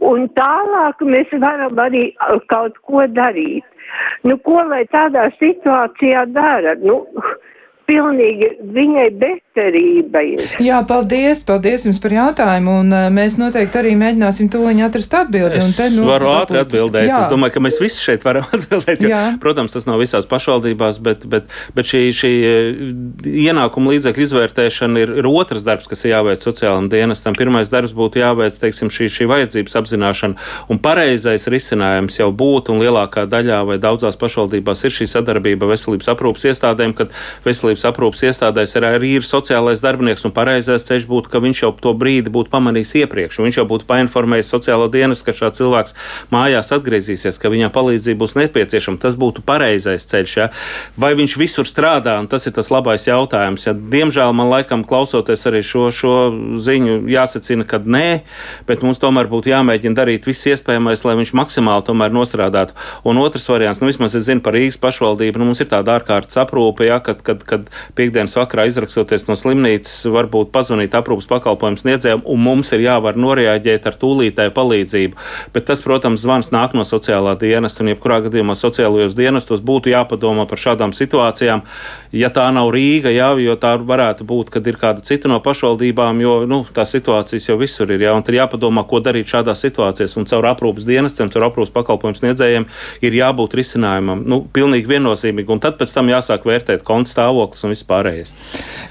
un tālāk mēs varam arī kaut ko darīt. Nu, ko lai tādā situācijā dara? Nu, pilnīgi viņai bezcerība ir. Jā, paldies, paldies jums par jautājumu, un uh, mēs noteikti arī mēģināsim tūliņ atrast atbildi. Es te, nu, varu ātri atbildēt. Jā. Es domāju, ka mēs visi šeit varam *laughs* atbildēt. Jo, jā. protams, tas nav visās pašvaldībās, bet, bet, bet šī, šī ienākuma līdzekļu izvērtēšana ir, ir otrs darbs, kas ir jāveic sociālam dienestam. Pirmais darbs būtu jāveic, teiksim, šī, šī vajadzības apzināšana, un pareizais risinājums jau būtu, un lielākā daļā vai daudzās pašvaldībās ir šī sadarbība veselības aprūpas iestādēm, kad veselības veselības aprūpas iestādēs ir arī ir sociālais darbinieks, un pareizais ceļš būtu, ka viņš jau to brīdi būtu pamanījis iepriekš, viņš jau būtu painformējis sociālo dienestu, ka šāds cilvēks mājās atgriezīsies, ka viņam palīdzība būs nepieciešama. Tas būtu pareizais ceļš. Ja? Vai viņš visur strādā, un tas ir tas labais jautājums. Ja? Diemžēl man laikam klausoties arī šo, šo ziņu, jāsacina, ka nē, bet mums tomēr būtu jāmēģina darīt viss iespējamais, lai viņš maksimāli nostrādātu. Un otrs variants, nu vismaz es zinu par Rīgas pašvaldību, nu mums ir tāda ārkārtas aprūpe, ja, kad, kad, kad piekdienas vakarā izrakstoties no slimnīcas, varbūt pazvanīt aprūpas pakalpojumu sniedzējiem, un mums ir jāvar noreaģēt ar tūlītēju palīdzību. Bet tas, protams, zvans nāk no sociālā dienesta, un jebkurā gadījumā sociālajos dienestos būtu jāpadomā par šādām situācijām. Ja tā nav Rīga, jā, jo tā varētu būt, kad ir kāda cita no pašvaldībām, jo nu, tās situācijas jau visur ir. Jā, un tad jāpadomā, ko darīt šādās situācijās. Un caur aprūpas dienestiem, caur aprūpas pakalpojumu sniedzējiem ir jābūt risinājumam. Nu, pilnīgi viennozīmīgi. Un tad pēc tam jāsāk vērtēt konta stāvoklis un viss pārējais.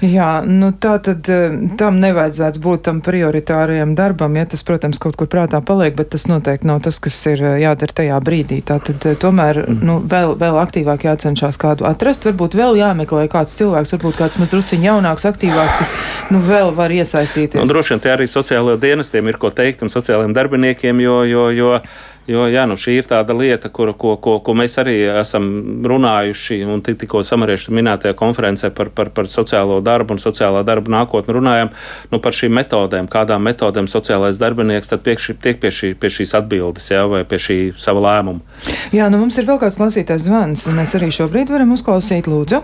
Jā, nu tā tad eh, tam nevajadzētu būt tam prioritārajam darbam, ja tas, protams, kaut kur prātā paliek, bet tas noteikti nav tas, kas ir eh, jādara tajā brīdī. Tā tad eh, tomēr, mm. nu, vēl, vēl aktīvāk jācenšas kādu atrast, varbūt vēl jāmeklē kāds cilvēks, varbūt kāds mazdrusciņ jaunāks, aktīvāks, kas, nu, vēl var iesaistīties. Un droši vien tie arī sociālajiem dienestiem ir ko teikt un sociālajiem darbiniekiem, jo, jo, jo Jo jā, nu, šī ir tāda lieta, kur, ko, ko, ko mēs arī esam runājuši un tikko samariešu minētajā konferencē par, par, par sociālo darbu un sociālā darba nākotni runājam nu, par šīm metodēm, kādām metodēm sociālais darbinieks tiek pie, šī, pie šīs atbildes jā, vai pie šī sava lēmuma. Jā, nu mums ir vēl kāds klausītājs zvans, un mēs arī šobrīd varam uzklausīt lūdzu.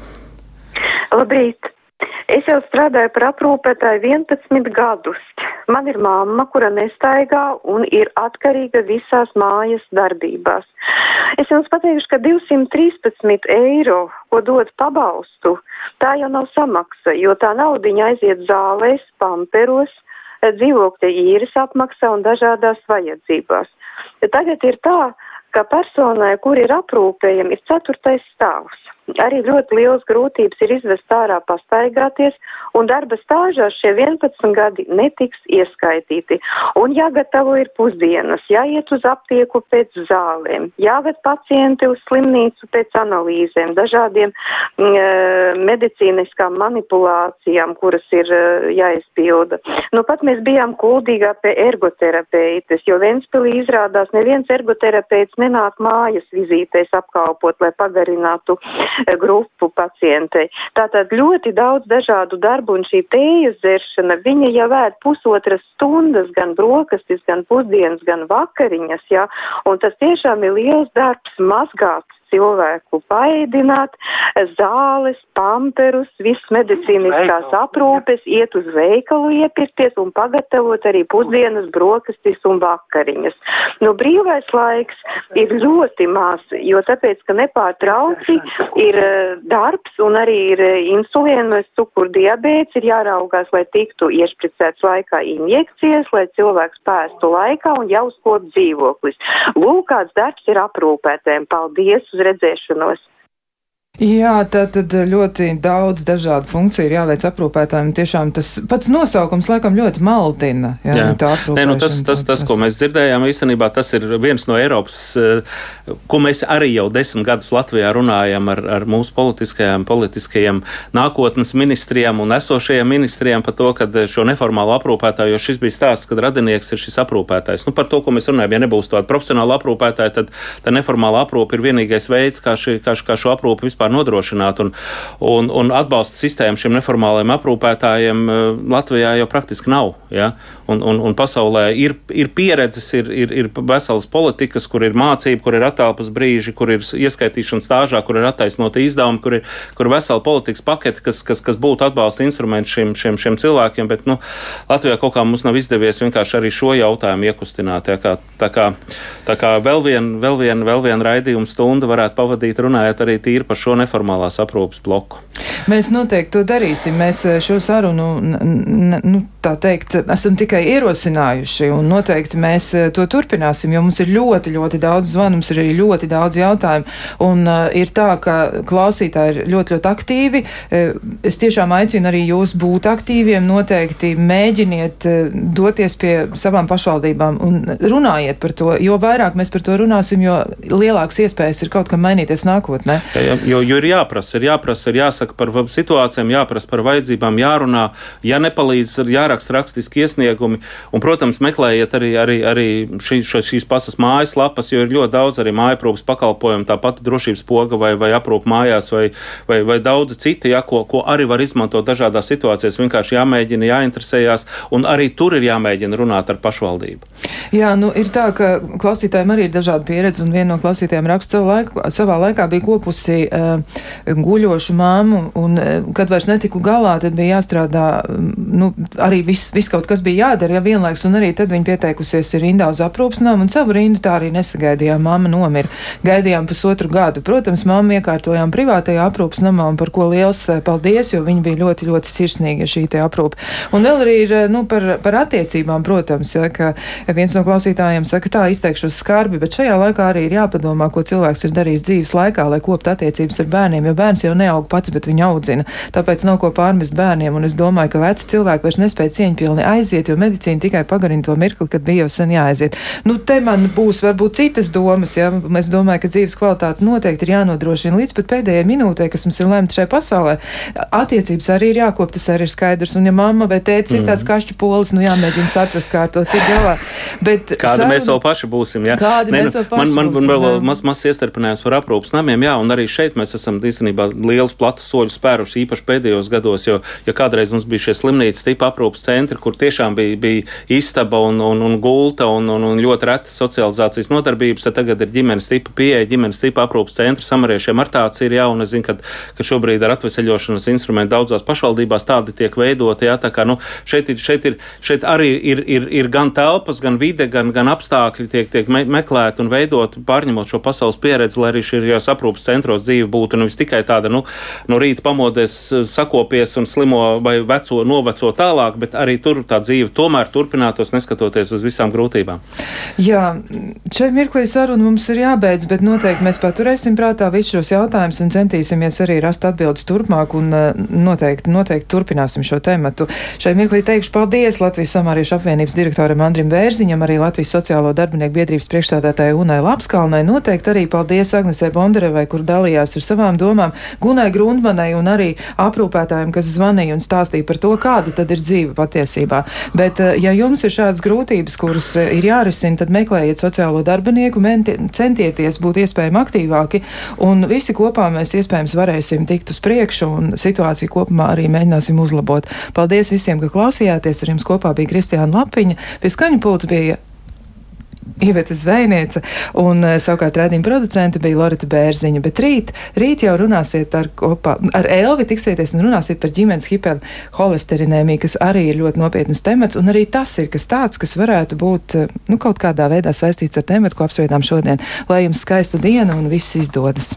Labrīt! Es jau strādāju par aprūpētāju 11 gadus. Man ir mamma, kura nestaigā un ir atkarīga visās mājas darbībās. Es jums pateikšu, ka 213 eiro, ko dod pabalstu, tā jau nav samaksa, jo tā naudiņa aiziet zālēs, pamperos, dzīvokļa īres apmaksā un dažādās vajadzībās. Tagad ir tā, ka personai, kur ir aprūpējami, ir ceturtais stāvs arī ļoti liels grūtības ir izvest ārā pastaigāties, un darba stāžās šie 11 gadi netiks ieskaitīti. Un jāgatavo ir pusdienas, jāiet uz aptieku pēc zālēm, jāved pacienti uz slimnīcu pēc analīzēm, dažādiem mm, e, medicīniskām manipulācijām, kuras ir e, jāizpilda. Nu, pat mēs bijām kuldīgā pie ergoterapeites, jo Ventspilī izrādās neviens ergoterapeits nenāk mājas vizītēs apkalpot, lai pagarinātu grupu pacientei. Tātad ļoti daudz dažādu darbu un šī tējas dzeršana, viņa jau vēd pusotras stundas, gan brokastis, gan pusdienas, gan vakariņas, jā, un tas tiešām ir liels darbs mazgāt cilvēku paēdināt, zāles, pamperus, viss medicīniskās aprūpes, iet uz veikalu iepirkties un pagatavot arī pusdienas brokastis un vakariņas. Nu, brīvais laiks ir ļoti maz, jo tāpēc, ka nepārtrauci ir uh, darbs un arī ir uh, insulīna, cukuru diabēts, ir jāraugās, lai tiktu iešpricēts laikā injekcijas, lai cilvēks pēstu laikā un jau skop dzīvoklis. Lūk, kāds darbs ir aprūpētēm. Paldies! Uz redzēšanos. Jā, tā tad ļoti daudz dažādu funkciju ir jāveic aprūpētājiem. Tiešām tas pats nosaukums laikam ļoti maldina. Jā, jā. Nē, nu, tas, tas, tas, ko mēs dzirdējām, īstenībā tas ir viens no Eiropas, eh, ko mēs arī jau desmit gadus Latvijā runājam ar, ar mūsu politiskajām, politiskajiem nākotnes ministrijām un esošajiem ministrijām par to, ka šo neformālo aprūpētāju, jo šis bija stāsts, kad radinieks ir šis aprūpētājs. Nu, par to, ko mēs runājam, ja nebūs tāda profesionāla aprūpētāja, tad tā neformāla aprūpe ir vienīgais veids, kā, šī, kā, kā šo aprūpi vispār vispār nodrošināt. Un, un, un atbalsta sistēmu šiem neformālajiem aprūpētājiem Latvijā jau praktiski nav. Ja? Un, un, un pasaulē ir, ir pieredzes, ir, ir, ir veselas politikas, kur ir mācība, kur ir attālpas brīži, kur ir ieskaitīšana stāžā, kur ir attaisnota izdevuma, kur ir, kur vesela politikas pakete, kas, kas, kas būtu atbalsta instruments šiem, šiem, šiem cilvēkiem. Bet nu, Latvijā kaut kā mums nav izdevies vienkārši arī šo jautājumu iekustināt. Ja, kā, tā kā, tā kā vēl viena vēl vien, vēl vien raidījuma stunda varētu pavadīt runājot arī tīri par šo neformālās aprūpas bloku. Mēs noteikti to darīsim. Mēs eh, šo sarunu, nu, tā teikt, esam tikai ierosinājuši, un noteikti mēs eh, to turpināsim, jo mums ir ļoti, ļoti daudz zvanu, mums ir arī ļoti daudz jautājumu, un uh, ir tā, ka klausītāji ir ļoti, ļoti aktīvi. Uh, es tiešām aicinu arī jūs būt aktīviem, noteikti mēģiniet doties pie savām pašvaldībām un runājiet par to, jo vairāk mēs par to runāsim, jo lielāks iespējas ir kaut kam mainīties nākotnē. Ja, jo, jo ir jāprasa, ir jāprasa, ir jāsaka par situācijām, jāprasa par vajadzībām, jārunā, ja nepalīdz, ir jāraksta rakstiski iesniegumi, un, protams, meklējiet arī, arī, arī šī, šo, šīs pasas mājas lapas, jo ir ļoti daudz arī mājaprūpas pakalpojumu, tāpat drošības poga vai, vai aprūp mājās vai, vai, vai daudzi citi, ja, ko, ko arī var izmantot dažādās situācijās, vienkārši jāmēģina, jāinteresējās, un arī tur ir jāmēģina runāt ar pašvaldību. Jā, nu ir tā, ka klausītājiem arī ir dažāda pieredze, un viena no klausītājiem raksta laiku, savā laikā bija kopusi uh, guļošu māmu, un uh, kad vairs netiku galā, tad bija jāstrādā, nu, arī viss, vis kaut kas bija jādara, ja vienlaiks, un arī tad viņa pieteikusies ir rindā uz aprūpsnām, un savu rindu tā arī nesagaidījām, mamma nomira. Gaidījām pusotru gadu. Protams, mamma iekārtojām privātajā aprūpas namā, un par ko liels paldies, jo viņa bija ļoti, ļoti sirsnīga šī te aprūpa. Un vēl arī ir, nu, par, par attiecībām, protams, ja, ka viens no klausītājiem saka, tā izteikšos skarbi, bet šajā laikā arī ir jāpadomā, ko cilvēks ir darījis dzīves laikā, lai koptu attiecības ar bērniem, jo bērns jau neaug pats, bet viņu audzina. Tāpēc nav ko pārmest bērniem, un es domāju, ka veci cilvēki vairs nespēja cieņpilni aiziet, jo medicīna tikai pagarina to mirkli, kad bija jau sen jāaiziet. Nu, te man būs varbūt citas domas, ja es domāju, ka dzīves kvalitāte noteikti ir jānodrošina līdz pat pēdējai minūtei, kas mums ir lemta šajā pasaulē. Attiecības arī ir jākop, tas arī ir skaidrs, un ja mamma vai mm. ir tāds kašķu polis, nu jāmēģina saprast, kā to tik galā. Bet Kāda saruna... mēs vēl paši būsim? Jā, Kādi ne, mēs nu, vēl paši man, man, būsim, man vēl maz, maz iestarpinājums par aprūpas namiem, jā, un arī šeit mēs esam īstenībā liels platus soļus spēruši īpaši pēdējos gados, jo, ja kādreiz mums bija šie slimnīcas tipa aprūpas centri, kur tiešām bija, bija istaba un, un, un gulta un, un, un ļoti retas socializācijas nodarbības, tad tagad ir ģimenes tipa pieeja, ģimenes tipa aprūpas centri samariešiem ar tāds ir, jā, un es zinu, ka, ka šobrīd ar atveseļošanas instrumentu daudzās pašvaldībās tādi tiek veidoti, jā, tā kā, nu, šeit ir, šeit ir, šeit arī ir, ir, ir gan telpas, gan vide, gan, gan apstākļi tiek, tiek me, meklēti un veidoti, pārņemot šo pasaules pieredzi, lai arī šajos aprūpas centros dzīve būtu nevis tikai tāda, nu, no rīta pamodies, sakopies un slimo vai veco, noveco tālāk, bet arī tur tā dzīve tomēr turpinātos, neskatoties uz visām grūtībām. Jā, šeit mirklī saruna mums ir jābeidz, bet noteikti mēs paturēsim prātā visus šos jautājumus un centīsimies arī rast atbildes turpmāk un eh, noteikti, noteikti turpināsim šo tematu. Šai mirklī teikšu paldies Latvijas Samāriešu apvienības direktoram Andrim Bērziņam, arī Latvijas sociālo darbinieku biedrības priekšstādātāja Unai Lapskalnai. Noteikti arī paldies Agnesē Bondarevai, kur dalījās ar savām domām, Gunai Grundmanai un arī aprūpētājiem, kas zvanīja un stāstīja par to, kāda tad ir dzīve patiesībā. Bet, eh, ja jums ir šādas grūtības, kuras eh, ir jārisina, tad meklējiet sociālo darbinieku, menti, centieties būt iespējami aktīvāki, un visi kopā mēs iespējams varēsim tikt uz priekšu un situāciju kopumā arī mēģināsim uzlabot. Paldies visiem, ka klausījāties. Ar jums kopā bija Kristiāna Lapiņa. Pie skaņu pults bija Iveta Zvejniece, un uh, savukārt rādījuma producente bija Lorita Bērziņa. Bet rīt, rīt jau runāsiet ar, kopā, ar Elvi, tiksieties un runāsiet par ģimenes hiperholesterinēmiju, kas arī ir ļoti nopietnas temats, un arī tas ir kas tāds, kas varētu būt, uh, nu, kaut kādā veidā saistīts ar tematu, ko apspriedām šodien. Lai jums skaista diena un viss izdodas!